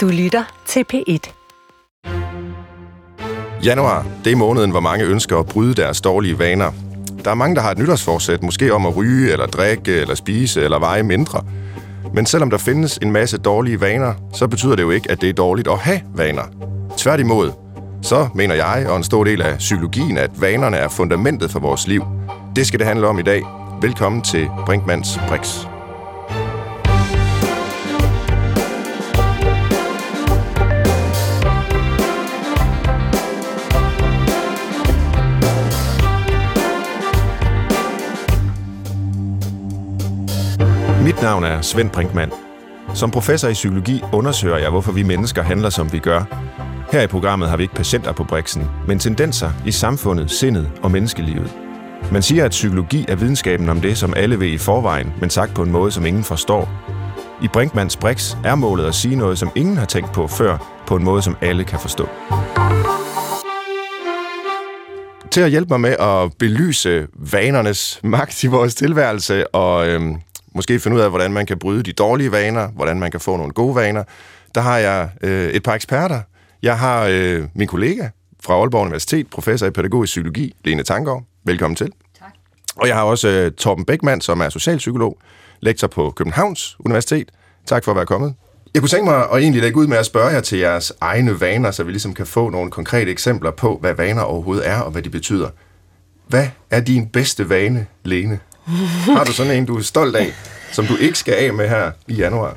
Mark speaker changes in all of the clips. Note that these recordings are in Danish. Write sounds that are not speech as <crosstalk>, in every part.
Speaker 1: Du lytter til P1.
Speaker 2: Januar, det er måneden, hvor mange ønsker at bryde deres dårlige vaner. Der er mange, der har et nytårsforsæt, måske om at ryge, eller drikke, eller spise, eller veje mindre. Men selvom der findes en masse dårlige vaner, så betyder det jo ikke, at det er dårligt at have vaner. Tværtimod, så mener jeg og en stor del af psykologien, at vanerne er fundamentet for vores liv. Det skal det handle om i dag. Velkommen til Brinkmanns Brix. Mit navn er Svend Brinkmann. Som professor i psykologi undersøger jeg, hvorfor vi mennesker handler, som vi gør. Her i programmet har vi ikke patienter på briksen, men tendenser i samfundet, sindet og menneskelivet. Man siger, at psykologi er videnskaben om det, som alle ved i forvejen, men sagt på en måde, som ingen forstår. I Brinkmans Brix er målet at sige noget, som ingen har tænkt på før, på en måde, som alle kan forstå. Til at hjælpe mig med at belyse vanernes magt i vores tilværelse og øhm, måske finde ud af, hvordan man kan bryde de dårlige vaner, hvordan man kan få nogle gode vaner, der har jeg øh, et par eksperter. Jeg har øh, min kollega fra Aalborg Universitet, professor i pædagogisk psykologi, Lene Tanggaard. Velkommen til.
Speaker 3: Tak.
Speaker 2: Og jeg har også øh, Torben Bækman, som er socialpsykolog, lektor på Københavns Universitet. Tak for at være kommet. Jeg kunne tænke mig at egentlig lægge ud med at spørge jer til jeres egne vaner, så vi ligesom kan få nogle konkrete eksempler på, hvad vaner overhovedet er, og hvad de betyder. Hvad er din bedste vane, Lene? <laughs> Har du sådan en, du er stolt af, som du ikke skal af med her i januar?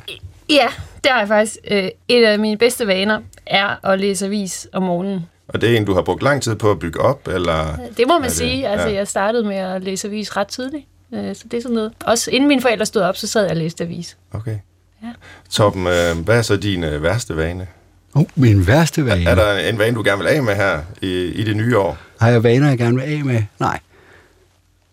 Speaker 3: Ja, det har jeg faktisk. Øh, et af mine bedste vaner er at læse avis om morgenen.
Speaker 2: Og det er en, du har brugt lang tid på at bygge op, eller?
Speaker 3: Det må man
Speaker 2: er det-
Speaker 3: sige. Altså,
Speaker 2: ja.
Speaker 3: jeg startede med at læse avis ret tidligt. Øh, Så det er sådan noget. Også inden mine forældre stod op, så sad jeg og læste avis.
Speaker 2: Okay.
Speaker 3: Ja.
Speaker 2: Torben, øh, hvad er så din øh, værste vane?
Speaker 4: Oh, min værste vane.
Speaker 2: Er der en vane, du gerne vil af med her i, i det nye år?
Speaker 4: Har jeg vaner, jeg gerne vil af med? Nej.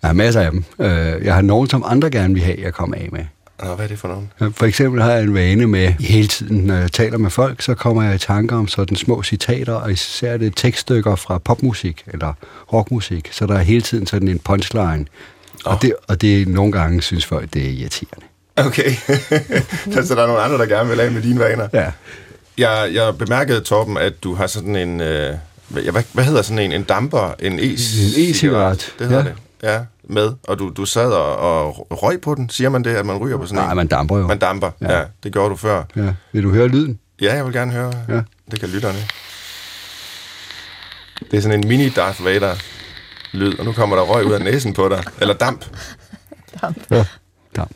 Speaker 4: Jeg har masser af dem. Øh, Jeg har nogen, som andre gerne vil have, jeg kommer af med.
Speaker 2: Nå, hvad er det for nogen?
Speaker 4: Øh, For eksempel har jeg en vane med hele tiden, når jeg taler med folk, så kommer jeg i tanker om sådan små citater, og især det tekststykker fra popmusik eller rockmusik, så der er hele tiden sådan en punchline.
Speaker 2: Åh.
Speaker 4: Og, det, og det nogle gange synes folk, det er irriterende.
Speaker 2: Okay. <laughs> så der er nogle andre, der gerne vil af med dine vaner.
Speaker 4: Ja.
Speaker 2: Jeg, jeg bemærkede, Torben, at du har sådan en... Øh, hvad, hvad- hvad hedder sådan en? En damper? En e-cigaret?
Speaker 4: En e-cigaret,
Speaker 2: Det hedder
Speaker 4: ja.
Speaker 2: det. Ja, med. Og du, du sad og, og røg på den. Siger man det, at man ryger på sådan
Speaker 4: Nej,
Speaker 2: en?
Speaker 4: man damper jo.
Speaker 2: Man damper, ja.
Speaker 4: Ja.
Speaker 2: Det gjorde du før.
Speaker 4: Ja. Vil du høre lyden?
Speaker 2: Ja, jeg vil gerne høre.
Speaker 4: Ja.
Speaker 2: Det kan lytterne. Det er sådan en mini Darth Vader lyd, og nu kommer der røg ud af næsen på dig. Eller damp.
Speaker 4: Ja. Damp.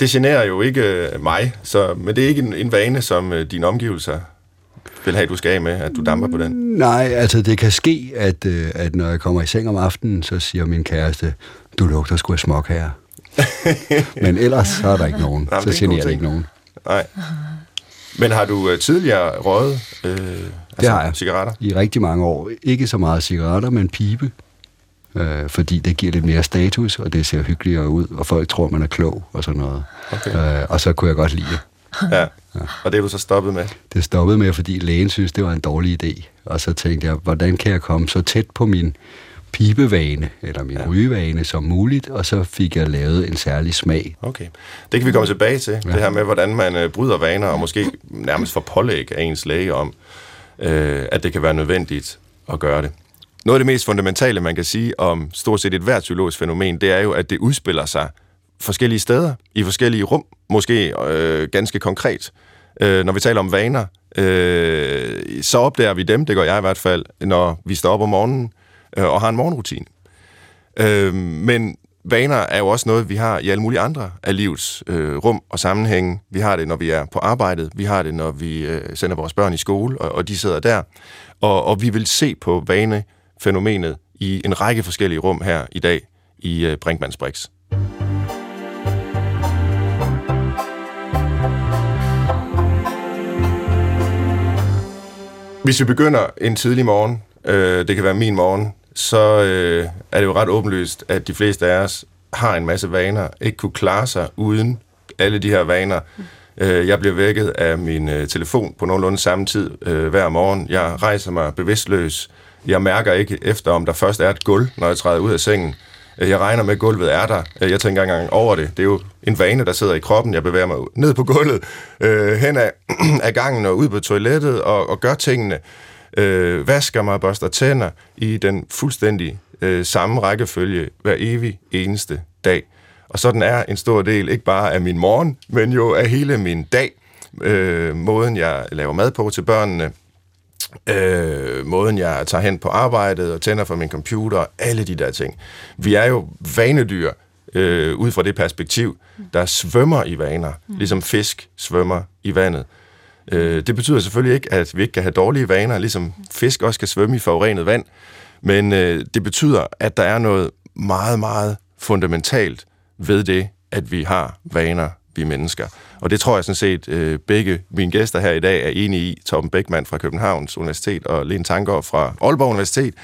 Speaker 2: Det generer jo ikke øh, mig, så, men det er ikke en, en vane, som øh, dine omgivelser vil have, du skal af med, at du damper på den.
Speaker 4: Nej, altså det kan ske, at, øh, at når jeg kommer i seng om aftenen, så siger min kæreste, du lugter sgu af smok her. <laughs> Men ellers så er der ikke nogen.
Speaker 2: Er
Speaker 4: så generer det
Speaker 2: ting.
Speaker 4: ikke nogen.
Speaker 2: Nej. Men har du øh, tidligere røget øh, altså
Speaker 4: har jeg.
Speaker 2: cigaretter?
Speaker 4: I rigtig mange år. Ikke så meget cigaretter, men pibe. Øh, fordi det giver lidt mere status, og det ser hyggeligere ud, og folk tror, man er klog og sådan noget.
Speaker 2: Okay.
Speaker 4: Øh, og så kunne jeg godt lide det.
Speaker 2: Ja. Og det er du så stoppet med?
Speaker 4: Det stoppede med, fordi lægen synes, det var en dårlig idé. Og så tænkte jeg, hvordan kan jeg komme så tæt på min pibevane, eller min
Speaker 2: Ja.
Speaker 4: ja. rygevane som muligt, og så fik jeg lavet en særlig smag.
Speaker 2: Okay. Det kan vi komme tilbage til. Ja.
Speaker 4: Ja.
Speaker 2: Det her med, hvordan man øh, bryder vaner, og måske nærmest får pålæg af ens læge om, øh, at det kan være nødvendigt at gøre det. Noget af det mest fundamentale, man kan sige om stort set et hvert psykologisk fænomen, det er jo, at det udspiller sig forskellige steder, i forskellige rum, måske øh, ganske konkret. Øh, når vi taler om vaner, øh, så opdager vi dem, det gør jeg i hvert fald, når vi står op om morgenen øh, og har en morgenrutine. Øh, men vaner er jo også noget, vi har i alle mulige andre af livets øh, rum og sammenhænge. Vi har det, når vi er på arbejdet. Vi har det, når vi øh, sender vores børn i skole, og, og de sidder der. Og, og vi vil se på vanefænomenet i en række forskellige rum her i dag i øh, Brinkmanns Brix. Hvis vi begynder en tidlig morgen, øh, det kan være min morgen, så øh, er det jo ret åbenlyst, at de fleste af os har en masse vaner, ikke kunne klare sig uden alle de her vaner. Øh, jeg bliver vækket af min øh, telefon på nogenlunde samme tid øh, hver morgen. Jeg rejser mig bevidstløs. Jeg mærker ikke efter, om der først er et gulv, når jeg træder ud af sengen. Øh, jeg regner med, at gulvet er der. Øh, jeg tænker ikke engang over det. Det er jo en vane, der sidder i kroppen. Jeg bevæger mig ned på gulvet, øh, hen ad, <clears throat> ad gangen og ud på toilettet og, og gør tingene. Øh, vasker mig og børster tænder i den fuldstændig øh, samme rækkefølge hver evig eneste dag. Og sådan er en stor del, ikke bare af min morgen, men jo af hele min dag. Øh, måden, jeg laver mad på til børnene, øh, måden, jeg tager hen på arbejdet og tænder for min computer, alle de der ting. Vi er jo vanedyr øh, ud fra det perspektiv, der svømmer i vaner, ligesom fisk svømmer i vandet. Øh, det betyder selvfølgelig ikke, at vi ikke kan have dårlige vaner, ligesom fisk også kan svømme i forurenet vand, men øh, det betyder, at der er noget meget, meget fundamentalt ved det, at vi har vaner, vi mennesker. Og det tror jeg sådan set, øh, begge mine gæster her i dag er enige i. Torben Beckmann fra Københavns Universitet og Lene Tankgaard fra Aalborg Universitet.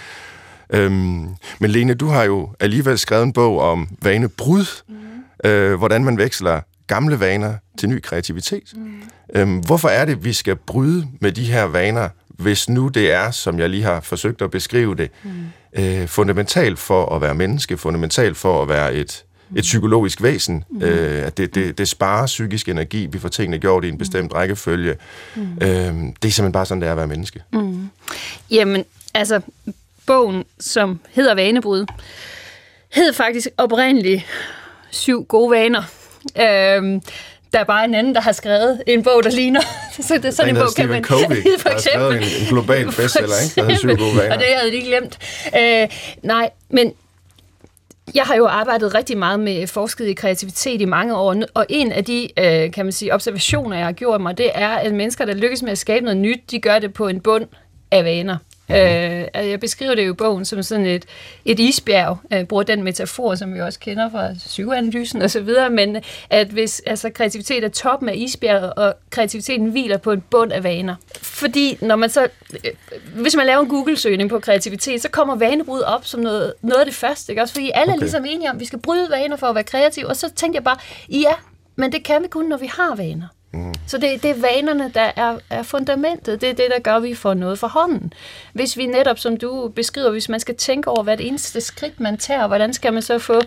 Speaker 2: Øhm, men Lene, du har jo alligevel skrevet en bog om vanebrud. Mm. Øh, hvordan man veksler gamle vaner til ny kreativitet. Mm. Øhm, hvorfor er det, vi skal bryde med de her vaner, hvis nu det er, som jeg lige har forsøgt at beskrive det, mm. øh, fundamentalt for at være menneske, fundamentalt for at være et, et psykologisk væsen, mm. øh, at det, det, det sparer psykisk energi, vi får tingene gjort i en bestemt rækkefølge. Mm. Øh, det er simpelthen bare sådan, det er at være menneske.
Speaker 3: Mm. Jamen, altså, bogen, som hedder Vanebrud, hed faktisk oprindeligt Syv gode vaner. Øhm, der er bare en anden, der har skrevet en bog, der ligner. <laughs> så det er sådan en,
Speaker 2: en
Speaker 3: bog, kan
Speaker 2: Stephen
Speaker 3: man...
Speaker 2: Covey, <laughs>
Speaker 3: for eksempel.
Speaker 2: en, en global bestseller, ikke? Der Syv gode vaner.
Speaker 3: Og det havde de glemt. Øh, nej, men jeg har jo arbejdet rigtig meget med forsket i kreativitet i mange år, og en af de øh, kan man sige, observationer, jeg har gjort mig, det er, at mennesker, der lykkes med at skabe noget nyt, de gør det på en bund af vaner. Mm-hmm. Øh, altså, jeg beskriver det jo i bogen som sådan et, et isbjerg, jeg bruger den metafor, som vi også kender fra psykoanalysen og så videre, men at hvis altså, kreativitet er toppen af isbjerget, og kreativiteten hviler på en bund af vaner. Fordi når man så, øh, hvis man laver en Google-søgning på kreativitet, så kommer vanebrud op som noget, noget af det første, ikke? også fordi alle okay. er ligesom enige om, at vi skal bryde vaner for at være kreative, og så tænkte jeg bare, ja, men det kan vi kun, når vi har vaner. Mm. Så det, det er vanerne, der er, er fundamentet. Det er det, der gør, at vi får noget for hånden. Hvis vi netop, som du beskriver, hvis man skal tænke over hvert eneste skridt, man tager, hvordan skal man så få,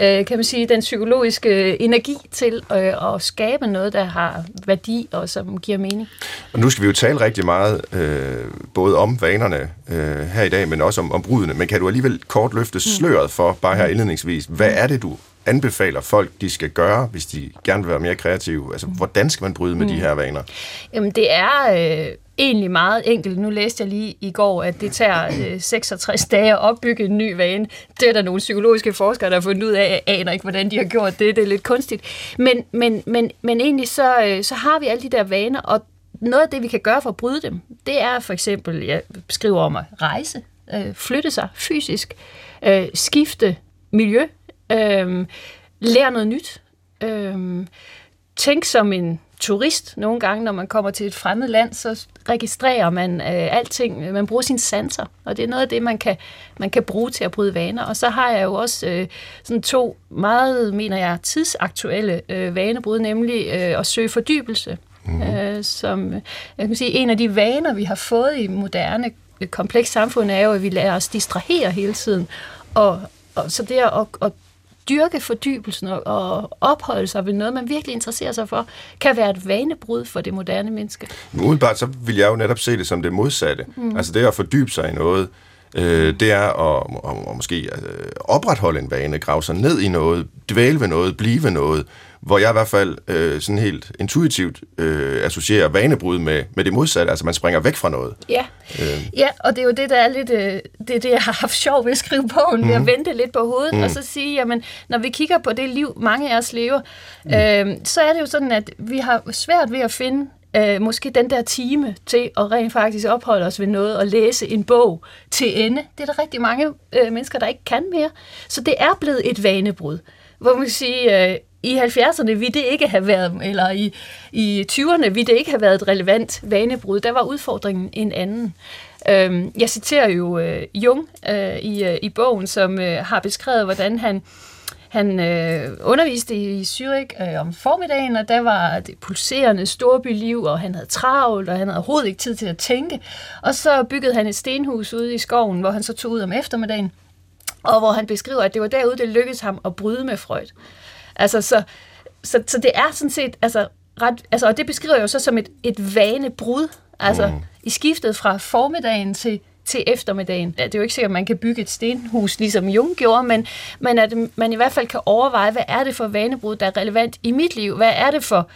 Speaker 3: øh, kan man sige, den psykologiske energi til øh, at skabe noget, der har værdi og som giver mening.
Speaker 2: Og nu skal vi jo tale rigtig meget, øh, både om vanerne øh, her i dag, men også om, om brudene. Men kan du alligevel kort løfte sløret for, bare her indledningsvis, hvad er det, du anbefaler folk, de skal gøre, hvis de gerne vil være mere kreative? Altså, hvordan skal man bryde med mm. de her vaner?
Speaker 3: Jamen, det er øh, egentlig meget enkelt. Nu læste jeg lige i går, at det tager øh, 66 dage at opbygge en ny vane. Det er der nogle psykologiske forskere, der har fundet ud af. Jeg aner ikke, hvordan de har gjort det. Det er lidt kunstigt. Men, men, men, men egentlig så, øh, så har vi alle de der vaner, og noget af det, vi kan gøre for at bryde dem, det er for eksempel, jeg beskriver om at rejse, øh, flytte sig fysisk, øh, skifte miljø, øh, lære noget nyt, øh, tænk som en turist nogle gange, når man kommer til et fremmed land, så registrerer man øh, alting. Man bruger sine sanser, og det er noget af det, man kan, man kan bruge til at bryde vaner. Og så har jeg jo også øh, sådan to meget, mener jeg, tidsaktuelle øh, vanebrud, nemlig øh, at søge fordybelse. Mm-hmm. Øh, som jeg kan sige, en af de vaner, vi har fået i moderne, øh, kompleks samfund, er jo, at vi lader os distrahere hele tiden. Og, og så det at, at dyrke fordybelsen og, og opholde sig ved noget, man virkelig interesserer sig for, kan være et vanebrud for det moderne menneske.
Speaker 2: Umiddelbart så vil jeg jo netop se det som det modsatte. Mm. Altså det at fordybe sig i noget, øh, det er at, at, at måske øh, opretholde en vane, grave sig ned i noget, dvæle ved noget, blive ved noget, hvor jeg i hvert fald øh, sådan helt intuitivt øh, associerer vanebrud med, med det modsatte, altså man springer væk fra noget.
Speaker 3: Ja, øh. ja og det er jo det, der er lidt, øh, det er det, jeg har haft sjov ved at skrive bogen, mm. ved at vente lidt på hovedet, mm. og så sige, jamen, når vi kigger på det liv, mange af os lever, mm. øh, så er det jo sådan, at vi har svært ved at finde øh, måske den der time til at rent faktisk opholde os ved noget og læse en bog til ende. Det er der rigtig mange øh, mennesker, der ikke kan mere. Så det er blevet et vanebrud. Hvor man kan sige, øh, i 70'erne ville det ikke have været, eller i, i 20'erne ville det ikke have været et relevant vanebrud. Der var udfordringen en anden. Øhm, jeg citerer jo øh, Jung øh, i, øh, i bogen, som øh, har beskrevet, hvordan han han øh, underviste i Zürich øh, om formiddagen, og der var det pulserende storbyliv, og han havde travlt, og han havde overhovedet ikke tid til at tænke. Og så byggede han et stenhus ude i skoven, hvor han så tog ud om eftermiddagen. og hvor han beskriver, at det var derude, det lykkedes ham at bryde med Freud. Altså, så, så, så det er sådan set, altså, ret, altså, og det beskriver jeg jo så som et, et vanebrud, altså mm. i skiftet fra formiddagen til, til eftermiddagen. Det er jo ikke sikkert, at man kan bygge et stenhus, ligesom Jung gjorde, men, men at man i hvert fald kan overveje, hvad er det for vanebrud, der er relevant i mit liv? Hvad er det for,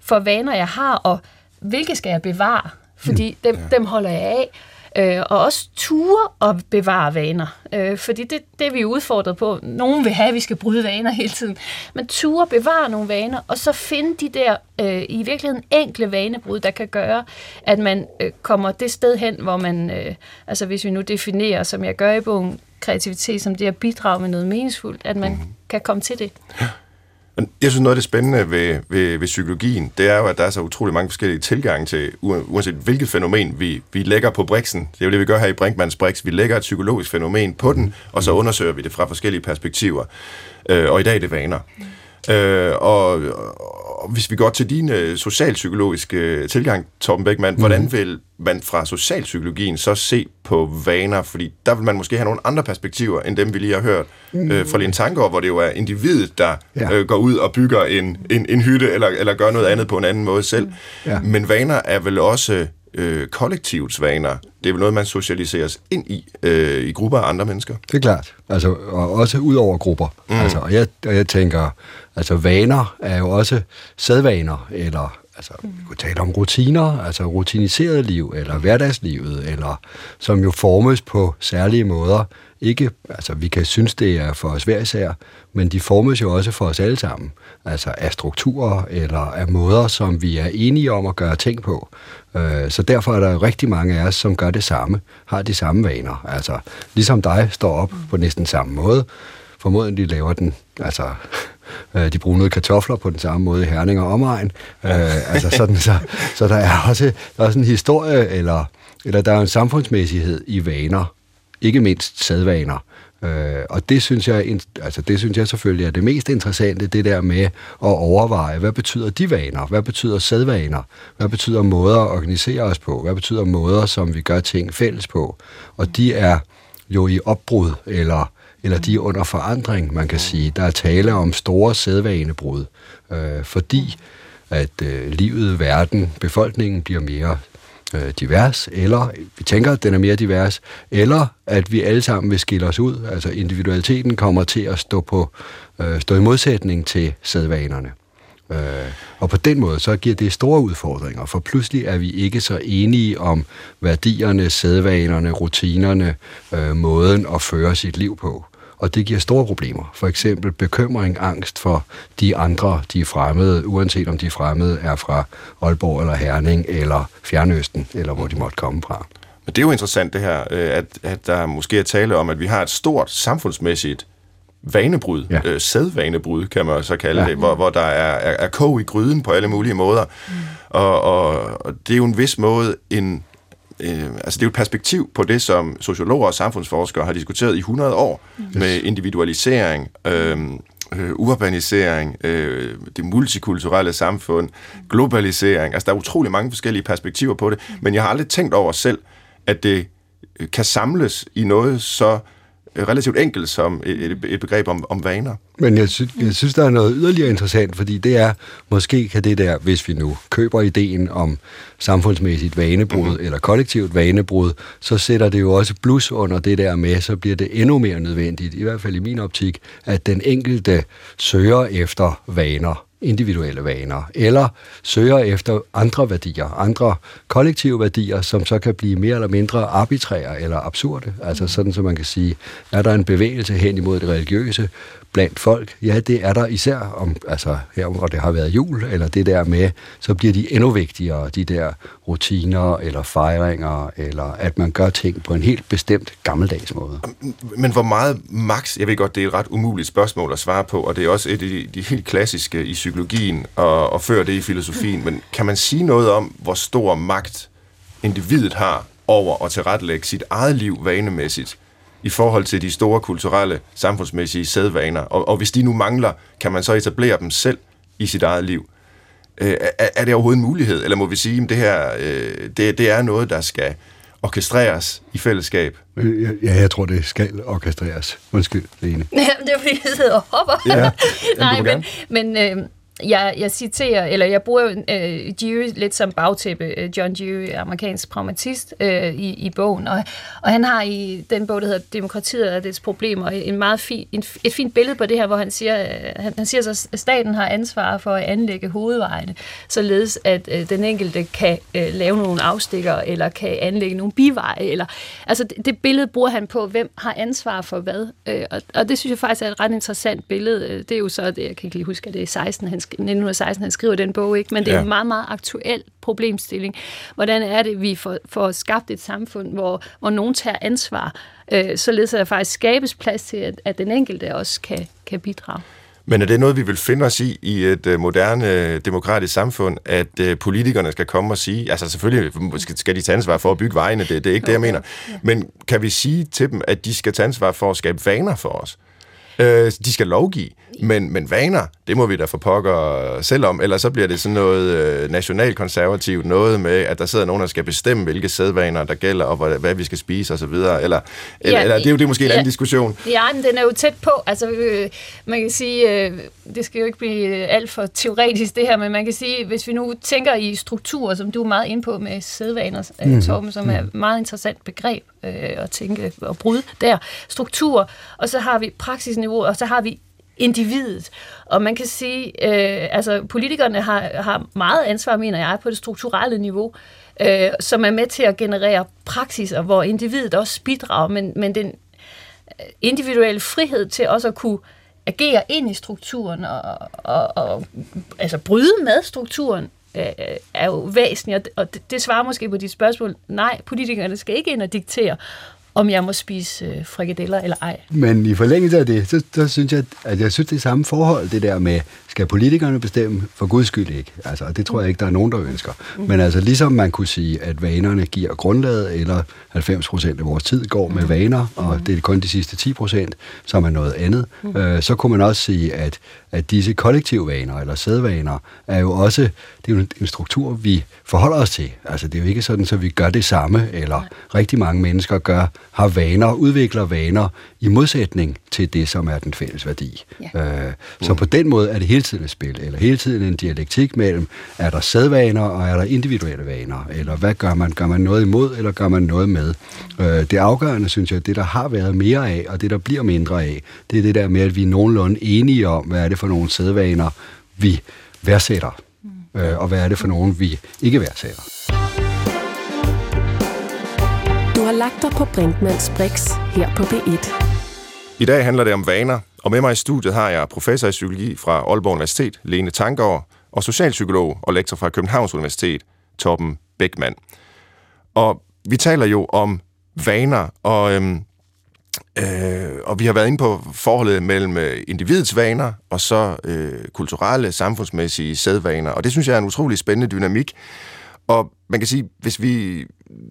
Speaker 3: for vaner, jeg har, og hvilke skal jeg bevare? Fordi mm. dem, ja. dem holder jeg af øh, og også ture og bevare vaner. Øh, fordi det, det er vi udfordret på. Nogen vil have, at vi skal bryde vaner hele tiden. Men ture bevare nogle vaner, og så finde de der øh, i virkeligheden enkle vanebrud, der kan gøre, at man øh, kommer det sted hen, hvor man, øh, altså hvis vi nu definerer, som jeg gør i bogen, kreativitet som det at bidrage med noget meningsfuldt, at man mm. kan komme til det. Ja.
Speaker 2: Jeg synes, noget af det spændende ved, ved, ved psykologien, det er jo, at der er så utrolig mange forskellige tilgange til, uanset hvilket fænomen vi, vi lægger på briksen. Det er jo det, vi gør her i Brinkmanns Brix. Vi lægger et psykologisk fænomen på den, og så undersøger vi det fra forskellige perspektiver. Øh, og i dag er det vaner. Øh, og, og hvis vi går til din øh, socialpsykologiske øh, tilgang, Torben Beckmann, mm. hvordan vil man fra socialpsykologien så se på vaner? Fordi der vil man måske have nogle andre perspektiver, end dem vi lige har hørt mm. øh, fra Lene Tankgaard, hvor det jo er individet, der ja. øh, går ud og bygger en, en, en hytte, eller, eller gør noget andet på en anden måde selv. Mm. Ja. Men vaner er vel også øh, kollektivets vaner. Det er vel noget, man socialiseres ind i, øh, i grupper af andre mennesker.
Speaker 4: Det er klart. Altså, og også ud over grupper. Mm. Altså, og, jeg, og jeg tænker, altså vaner er jo også sædvaner, eller altså, vi kunne tale om rutiner, altså rutiniseret liv, eller hverdagslivet, eller som jo formes på særlige måder. Ikke, altså vi kan synes, det er for os hver især, men de formes jo også for os alle sammen. Altså af strukturer, eller af måder, som vi er enige om at gøre ting på. Øh, så derfor er der rigtig mange af os, som gør det samme, har de samme vaner. Altså, ligesom dig står op på næsten samme måde, formodentlig laver den, altså de <laughs> øh, de brunede kartofler på den samme måde i Herning og omegn. Øh, altså sådan, så, så der er også der er også en historie, eller, eller der er en samfundsmæssighed i vaner, ikke mindst sædvaner. Øh, og det synes, jeg, altså det synes jeg selvfølgelig er det mest interessante, det der med at overveje, hvad betyder de vaner? Hvad betyder sædvaner? Hvad betyder måder at organisere os på? Hvad betyder måder, som vi gør ting fælles på? Og de er jo i opbrud, eller eller de er under forandring, man kan sige. Der er tale om store sædvanebrud, øh, fordi at øh, livet, verden, befolkningen bliver mere øh, divers, eller vi tænker, at den er mere divers, eller at vi alle sammen vil skille os ud. Altså individualiteten kommer til at stå, på, øh, stå i modsætning til sædvanerne. Øh, og på den måde, så giver det store udfordringer, for pludselig er vi ikke så enige om værdierne, sædvanerne, rutinerne, øh, måden at føre sit liv på og det giver store problemer. For eksempel bekymring, angst for de andre, de er fremmede, uanset om de fremmede er fra Aalborg eller Herning eller Fjernøsten, eller hvor de måtte komme fra.
Speaker 2: Men det er jo interessant det her, øh, at, at der måske er tale om, at vi har et stort samfundsmæssigt vanebrud, ja. øh, sædvanebrud, kan man så kalde ja. det, hvor, hvor der er, er, er kog i gryden på alle mulige måder. Mm. Og, og, og det er jo en vis måde en øh, altså det er jo et perspektiv på det, som sociologer og samfundsforskere har diskuteret i 100 år, yes. med individualisering, øh, øh, urbanisering, øh, det multikulturelle samfund, globalisering. Altså der er utrolig mange forskellige perspektiver på det, men jeg har aldrig tænkt over selv, at det kan samles i noget så relativt enkelt som et, et begreb om, om vaner.
Speaker 4: Men jeg, sy- jeg synes, der er noget yderligere interessant, fordi det er, måske kan det der, hvis vi nu køber ideen om samfundsmæssigt vanebrud mm-hmm. eller kollektivt vanebrud, så sætter det jo også blus under det der med, så bliver det endnu mere nødvendigt, i hvert fald i min optik, at den enkelte søger efter vaner individuelle vaner, eller søger efter andre værdier, andre kollektive værdier, som så kan blive mere eller mindre arbitrære eller absurde. Altså sådan, så man kan sige, er der en bevægelse hen imod det religiøse, blandt folk, ja, det er der især, om, altså her hvor det har været jul, eller det der med, så bliver de endnu vigtigere, de der rutiner, eller fejringer, eller at man gør ting på en helt bestemt gammeldags måde.
Speaker 2: Men hvor meget max, jeg ved godt, det er et ret umuligt spørgsmål at svare på, og det er også et af de, de helt klassiske i psykologien, og, og før det i filosofien, men kan man sige noget om, hvor stor magt individet har over at tilrettelægge sit eget liv vanemæssigt? i forhold til de store kulturelle, samfundsmæssige sædvaner. Og, og hvis de nu mangler, kan man så etablere dem selv i sit eget liv. Øh, er, er det overhovedet en mulighed, eller må vi sige, at det her øh, det, det er noget, der skal orkestreres i fællesskab.
Speaker 4: Ja, jeg tror, det skal orkestreres. Undskyld, Lene. <laughs>
Speaker 3: Ja, det er fordi, jeg sidder og hopper.
Speaker 2: Ja, <laughs>
Speaker 3: Nej, men, men øh, jeg, jeg citerer, eller jeg bruger øh, Dewey lidt som bagtæppe, øh, John Dewey, amerikansk pragmatist, øh, i, i bogen, og, og han har i den bog, der hedder Demokratiet og dets problemer, øh, en meget fin, en, et fint billede på det her, hvor han siger, øh, han, han siger så, at staten har ansvar for at anlægge hovedvejene, således at øh, den enkelte kan øh, lave nogle afstikker, eller kan anlægge nogle biveje, eller, altså det, det billede bruger han på, hvem har ansvar for hvad, øh, og, og det synes jeg faktisk er et ret interessant billede, øh, det er jo så, det, jeg kan ikke lige huske, at det er 16, han 1916, han skriver den bog, ikke? men det er ja. en meget, meget aktuel problemstilling. Hvordan er det, vi får, får skabt et samfund, hvor, hvor nogen tager ansvar, øh, således at der faktisk skabes plads til, at, at den enkelte også kan, kan bidrage.
Speaker 2: Men er det noget, vi vil finde os i i et uh, moderne demokratisk samfund, at uh, politikerne skal komme og sige, altså selvfølgelig skal de tage ansvar for at bygge vejene, det, det er ikke okay. det, jeg mener, men kan vi sige til dem, at de skal tage ansvar for at skabe vaner for os? Øh, de skal lovgive, men, men vaner, det må vi da få pokker selv om, ellers så bliver det sådan noget øh, nationalkonservativt, noget med, at der sidder nogen, der skal bestemme, hvilke sædvaner der gælder, og hvad, hvad vi skal spise osv., eller, eller, ja, eller det er jo det er måske en ja, anden diskussion.
Speaker 3: Ja, men den er jo tæt på, altså øh, man kan sige, øh, det skal jo ikke blive alt for teoretisk det her, men man kan sige, hvis vi nu tænker i strukturer, som du er meget inde på med sædvaner, øh, mm. Torben, som er et mhm. meget interessant begreb øh, at tænke og bryde der, struktur, og så har vi praksisniveau, og så har vi individet. Og man kan sige, øh, altså politikerne har, har meget ansvar, mener jeg, på det strukturelle niveau, øh, som er med til at generere praksiser, hvor individet også bidrager, men, men den øh, individuelle frihed til også at kunne agere ind i strukturen og, og, og altså bryde med strukturen, øh, er jo væsentligt, og det, det svarer måske på dit spørgsmål. Nej, politikerne skal ikke ind og diktere, om jeg må spise øh, frikadeller eller ej.
Speaker 4: Men i forlængelse af det, så, så synes jeg, at jeg synes, det er samme forhold, det der med, skal politikerne bestemme? For guds skyld ikke. Altså, det tror jeg ikke, der er nogen, der ønsker. Mm. Men altså, ligesom man kunne sige, at vanerne giver grundlaget, eller 90 procent af vores tid går med mm. vaner, og mm. det er kun de sidste 10 procent, som er noget andet, øh, så kunne man også sige, at, at disse kollektive vaner, eller sædvaner, er jo også, det er jo en struktur, vi forholder os til. Altså, det er jo ikke sådan, så vi gør det samme, eller rigtig mange mennesker gør, har vaner, udvikler vaner, i modsætning til det, som er den fælles værdi. Ja. Øh, så på den måde er det hele tiden et spil, eller hele tiden en dialektik mellem, er der sædvaner, og er der individuelle vaner, eller hvad gør man? Gør man noget imod, eller gør man noget med? Øh, det afgørende, synes jeg, det der har været mere af, og det der bliver mindre af, det er det der med, at vi er nogenlunde enige om, hvad er det for nogle sædvaner, vi værdsætter, mm. øh, og hvad er det for nogle, vi ikke værdsætter.
Speaker 1: Du har lagt dig på Brinkmanns Brix her på B1.
Speaker 2: I dag handler det om vaner, og med mig i studiet har jeg professor i psykologi fra Aalborg Universitet, Lene Tankgaard, og socialpsykolog og lektor fra Københavns Universitet, Torben Beckmann. Og vi taler jo om vaner, og, øhm, øh, og vi har været inde på forholdet mellem øh, individets vaner og så øh, kulturelle, samfundsmæssige sædvaner, og det synes jeg er en utrolig spændende dynamik. Og man kan sige, hvis vi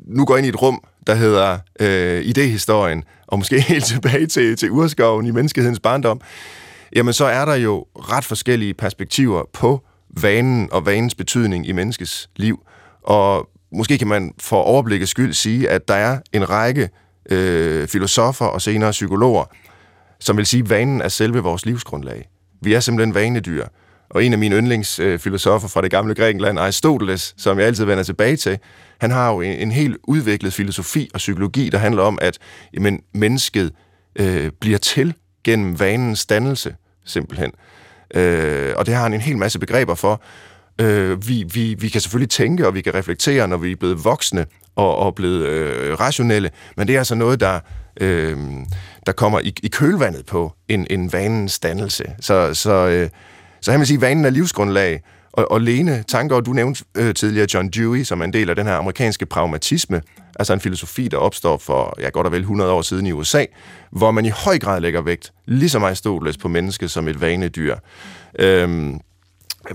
Speaker 2: nu går ind i et rum, der hedder øh, idehistorien, og måske <laughs> helt tilbage til, til urskoven i menneskehedens barndom, jamen så er der jo ret forskellige perspektiver på vanen og vanens betydning i menneskets liv. Og måske kan man for overblikket skyld sige, at der er en række øh, filosofer og senere psykologer, som vil sige, at vanen er selve vores livsgrundlag. Vi er simpelthen vanedyr. Og en af mine yndlingsfilosofer fra det gamle Grækenland, Aristoteles, som jeg altid vender tilbage til, han har jo en, en helt udviklet filosofi og psykologi, der handler om, at jamen, mennesket øh, bliver til gennem vanens dannelse, simpelthen. Øh, og det har han en hel masse begreber for. Øh, vi, vi, vi kan selvfølgelig tænke, og vi kan reflektere, når vi er blevet voksne og, og blevet øh, rationelle, men det er altså noget, der, øh, der kommer i, i kølvandet på en, en vanens dannelse. Så, så, øh, så han vil sige, at vanen er livsgrundlag, og, og Lene Tanker, du nævnte øh, tidligere John Dewey, som er en del af den her amerikanske pragmatisme, altså en filosofi, der opstår for ja, godt og vel 100 år siden i USA, hvor man i høj grad lægger vægt, ligesom Aristoteles, på mennesket som et vanedyr. Øhm,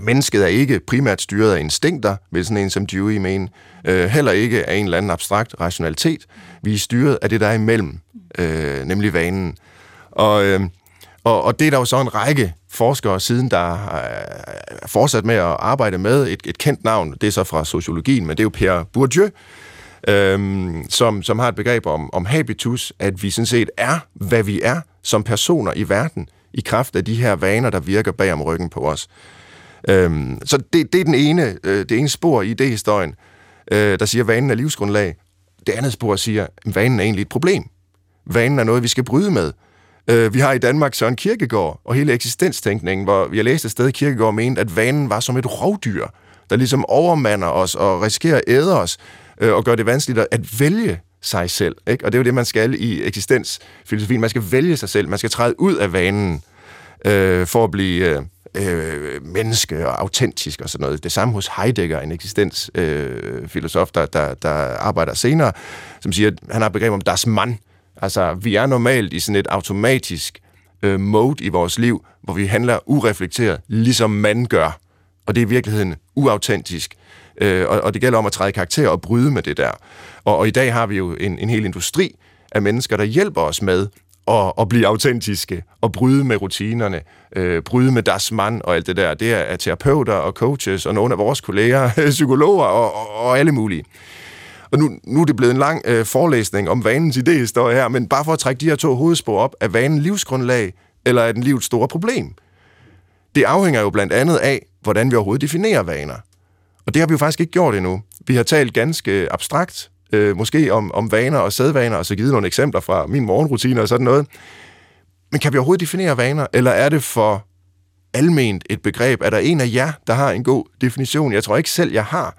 Speaker 2: mennesket er ikke primært styret af instinkter, vil sådan en som Dewey mene, øh, heller ikke af en eller anden abstrakt rationalitet. Vi er styret af det, der er imellem, øh, nemlig vanen. Og, øh, og, og det er der jo så en række forskere siden, der øh, er fortsat med at arbejde med et, et kendt navn. Det er så fra sociologien, men det er jo Pierre Bourdieu, øhm, som, som har et begreb om, om habitus, at vi sådan set er, hvad vi er som personer i verden, i kraft af de her vaner, der virker bag om ryggen på os. Øhm, så det, det er den ene, øh, det ene spor i idéhistorien, øh, der siger, at vanen er livsgrundlag. Det andet spor siger, at vanen er egentlig et problem. Vanen er noget, vi skal bryde med. Øh, vi har i Danmark Søren Kierkegaard og hele eksistenstænkningen, hvor vi har læst et sted, at Kierkegaard mente, at vanen var som et rovdyr, der ligesom overmander os og risikerer at æde os øh, og gør det vanskeligt at vælge sig selv. Ikke? Og det er jo det, man skal i eksistensfilosofien. Man skal vælge sig selv. Man skal træde ud af vanen øh, for at blive øh, øh menneske og autentisk og sådan noget. Det samme hos Heidegger, en eksistensfilosof, øh, der, der, der arbejder senere, som siger, at han har et begreb om das Mann. Altså, vi er normalt i sådan et automatisk øh, mode i vores liv, hvor vi handler ureflekteret, ligesom man gør. Og det er i virkeligheden uautentisk. Øh, og, og det gælder om at træde karakter og bryde med det der. Og, og i dag har vi jo en, en hel industri af mennesker, der hjælper os med at, at blive autentiske og bryde med rutinerne, øh, bryde med deres mand og alt det der. Det er terapeuter og coaches og nogle af vores kolleger, <laughs> psykologer og, og, og alle mulige. Og nu, nu er det blevet en lang øh, forelæsning om vanens idéhistorie her, men bare for at trække de her to hovedspor op, er vanen livsgrundlag, eller er den livets store problem? Det afhænger jo blandt andet af, hvordan vi overhovedet definerer vaner. Og det har vi jo faktisk ikke gjort endnu. Vi har talt ganske abstrakt, øh, måske om, om vaner og sædvaner, og så givet nogle eksempler fra min morgenrutine og sådan noget. Men kan vi overhovedet definere vaner, eller er det for alment et begreb? Er der en af jer, der har en god definition? Jeg tror ikke selv, jeg har.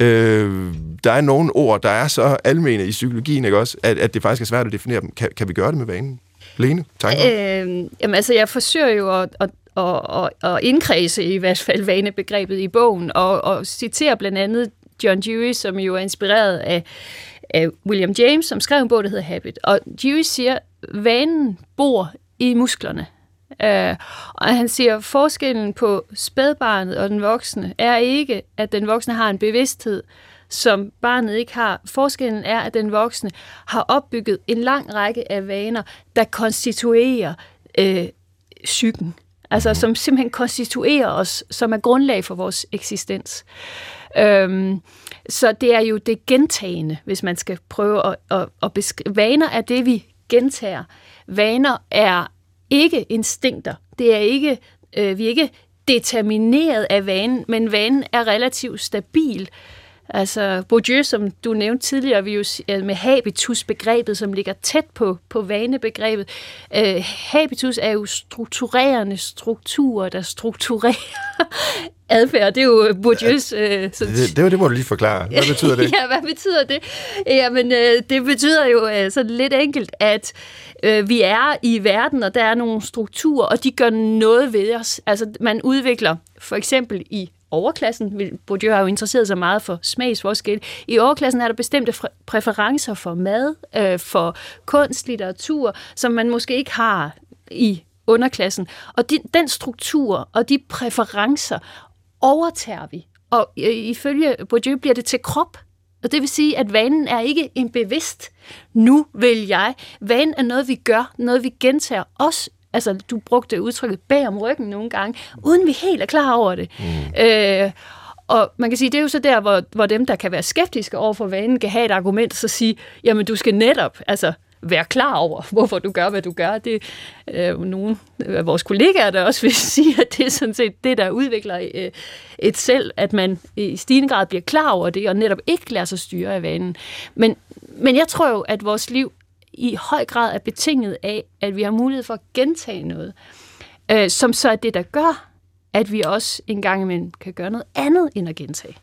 Speaker 2: Øh, der er nogle ord, der er så almene i psykologien, ikke også, at, at det faktisk er svært at definere dem. Kan, kan vi gøre det med vanen? Lene, tanker?
Speaker 3: Øh, jamen altså, jeg forsøger jo at, at og, og, og indkredse i hvert fald vanebegrebet i bogen, og, og citerer blandt andet John Dewey, som jo er inspireret af, af William James, som skrev en bog, der hedder Habit. Og Dewey siger, vanen bor i musklerne. Uh, og han siger, at forskellen på spædbarnet og den voksne er ikke, at den voksne har en bevidsthed, som barnet ikke har. Forskellen er, at den voksne har opbygget en lang række af vaner, der konstituerer øh, psyken. Altså som simpelthen konstituerer os, som er grundlag for vores eksistens. Øhm, så det er jo det gentagende, hvis man skal prøve at, at, at beskrive. Vaner er det, vi gentager. Vaner er ikke instinkter. Det er ikke, øh, vi er ikke determineret af vanen, men vanen er relativt stabil. Altså Bourdieu, som du nævnte tidligere, vi jo med habitus-begrebet, som ligger tæt på, på vanebegrebet. Uh, habitus er jo strukturerende strukturer, der strukturerer <laughs> adfærd. Det er jo Bourdieu's...
Speaker 2: Øh, sådan... det, det, det må du lige forklare. <laughs> Hvad betyder det?
Speaker 3: ja, hvad betyder det? Jamen, øh, det betyder jo øh, sådan lidt enkelt, at øh, vi er i verden, og der er nogle strukturer, og de gør noget ved os. Altså, man udvikler for eksempel i overklassen, Bourdieu har jo interesseret sig meget for smagsforskel. I overklassen er der bestemte præferencer for mad, øh, for kunst, litteratur, som man måske ikke har i underklassen. Og de, den struktur og de præferencer overtager vi. Og øh, ifølge Bourdieu bliver det til krop. Og det vil sige, at vanen er ikke en bevidst, nu vil jeg. Vanen er noget, vi gør, noget vi gentager, også altså du brugte udtrykket bag om ryggen nogle gange, uden vi helt er klar over det. Mm. Øh, og man kan sige, det er jo så der, hvor, hvor dem, der kan være skeptiske over for vanen, kan have et argument, så sige, jamen du skal netop, altså være klar over, <laughs> hvorfor du gør, hvad du gør. Det jo nogle af vores kollegaer, der også vil <laughs> sige, at det er sådan set det, der udvikler øh, et selv, at man i stigende grad bliver klar over det, og netop ikke lader sig styre af vanen. Men, men jeg tror jo, at vores liv i høj grad er betinget af, at vi har mulighed for at gentage noget, øh, som så er det, der gør, at vi også en gang imellem kan gøre noget andet end at gentage.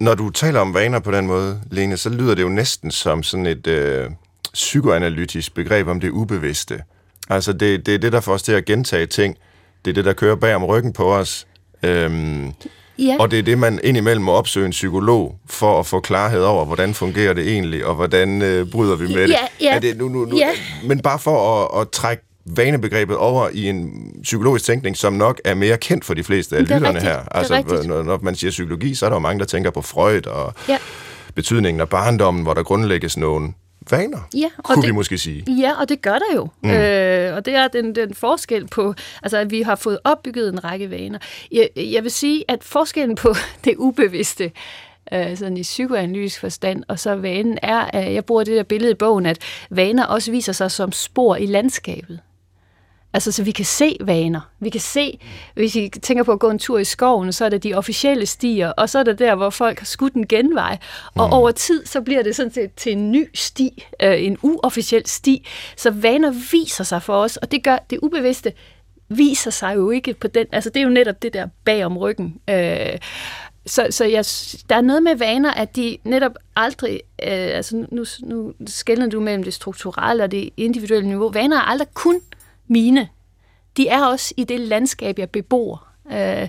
Speaker 2: Når du taler om vaner på den måde, Lene, så lyder det jo næsten som sådan et øh, psykoanalytisk begreb om det ubevidste. Altså det, det er det, der får os til at gentage ting. Det er det, der kører bag om ryggen på os. Øhm, Ja. Og det er det, man indimellem må opsøge en psykolog for at få klarhed over, hvordan fungerer det egentlig, og hvordan øh, bryder vi med det.
Speaker 3: Ja, ja.
Speaker 2: Er det nu, nu, nu, ja. Men bare for at, at trække vanebegrebet over i en psykologisk tænkning, som nok er mere kendt for de fleste af lytterne rigtigt. her. Altså, når, når man siger psykologi, så er der jo mange, der tænker på Freud og ja. betydningen af barndommen, hvor der grundlægges nogle vaner, ja, og kunne det, vi måske sige.
Speaker 3: Ja, og det gør der jo. Mm. Øh, og det er den, den forskel på, altså at vi har fået opbygget en række vaner. Jeg, jeg vil sige, at forskellen på <laughs> det ubevidste øh, sådan i psykoanalytisk forstand, og så vanen er, øh, jeg bruger det der billede i bogen, at vaner også viser sig som spor i landskabet. Altså, så vi kan se vaner. Vi kan se, hvis I tænker på at gå en tur i skoven, så er det de officielle stier, og så er det der, hvor folk har skudt en genvej. Og mm. over tid, så bliver det sådan til, til en ny sti, øh, en uofficiel sti. Så vaner viser sig for os, og det gør det ubevidste, viser sig jo ikke på den, altså det er jo netop det der bag om ryggen. Øh, så, så jeg, der er noget med vaner, at de netop aldrig, øh, altså nu, nu skældner du mellem det strukturelle og det individuelle niveau, vaner er aldrig kun mine. De er også i det landskab, jeg bebor. Øh,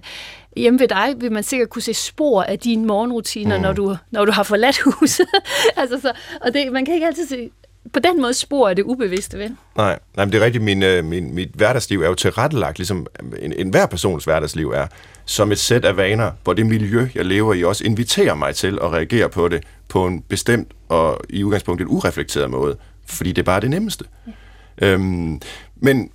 Speaker 3: hjemme ved dig vil man sikkert kunne se spor af dine morgenrutiner, mm. når, du, når du har forladt huset. <laughs> altså så, og det, man kan ikke altid se på den måde spor af det ubevidste, vel?
Speaker 2: Nej, nej men det er rigtigt. Min, øh, min, mit hverdagsliv er jo tilrettelagt, ligesom en, en hver persons hverdagsliv er, som et sæt af vaner, hvor det miljø, jeg lever i, også inviterer mig til at reagere på det på en bestemt og i udgangspunktet ureflekteret måde, fordi det er bare det nemmeste. Ja. Øhm, men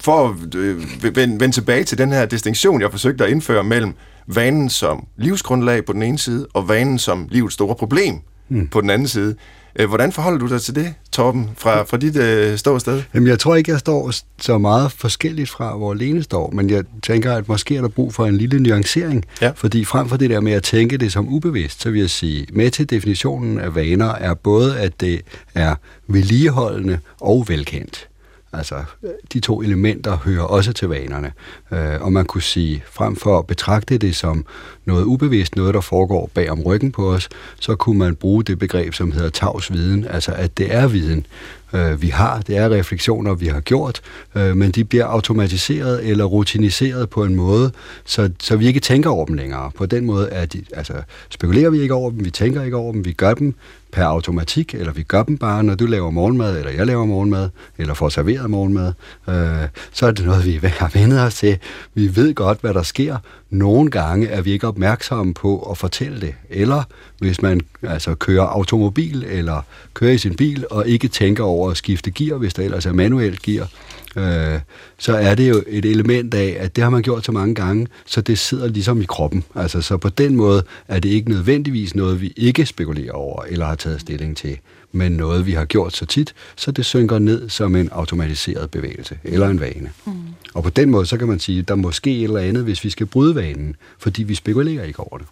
Speaker 2: for at øh, vende, vende tilbage til den her distinktion, jeg forsøgte at indføre mellem vanen som livsgrundlag på den ene side, og vanen som livets store problem mm. på den anden side. Øh, hvordan forholder du dig til det, Torben, fra, fra dit øh, ståsted?
Speaker 4: Jamen, jeg tror ikke, jeg står så meget forskelligt fra, hvor Lene står, men jeg tænker, at måske er der brug for en lille nuancering, ja. fordi frem for det der med at tænke det som ubevidst, så vil jeg sige, med til definitionen af vaner er både, at det er vedligeholdende og velkendt. Altså, de to elementer hører også til vanerne. Øh, og man kunne sige, frem for at betragte det som noget ubevidst, noget der foregår bag om ryggen på os, så kunne man bruge det begreb, som hedder tavs viden, altså at det er viden, øh, vi har, det er refleksioner, vi har gjort, øh, men de bliver automatiseret eller rutiniseret på en måde, så, så vi ikke tænker over dem længere. På den måde er de, altså, spekulerer vi ikke over dem, vi tænker ikke over dem, vi gør dem per automatik, eller vi gør dem bare, når du laver morgenmad, eller jeg laver morgenmad, eller får serveret morgenmad, øh, så er det noget, vi <laughs> har vendet os til. Vi ved godt, hvad der sker. Nogle gange er vi ikke opmærksomme på at fortælle det. Eller hvis man altså, kører automobil, eller kører i sin bil, og ikke tænker over at skifte gear, hvis der ellers er manuelt gear, øh, så er det jo et element af, at det har man gjort så mange gange, så det sidder ligesom i kroppen. Altså, så på den måde er det ikke nødvendigvis noget, vi ikke spekulerer over eller har taget stilling til, men noget, vi har gjort så tit, så det synker ned som en automatiseret bevægelse eller en vane. Mm. Og på den måde, så kan man sige, at der måske et eller andet, hvis vi skal bryde vanen, fordi vi spekulerer ikke over det.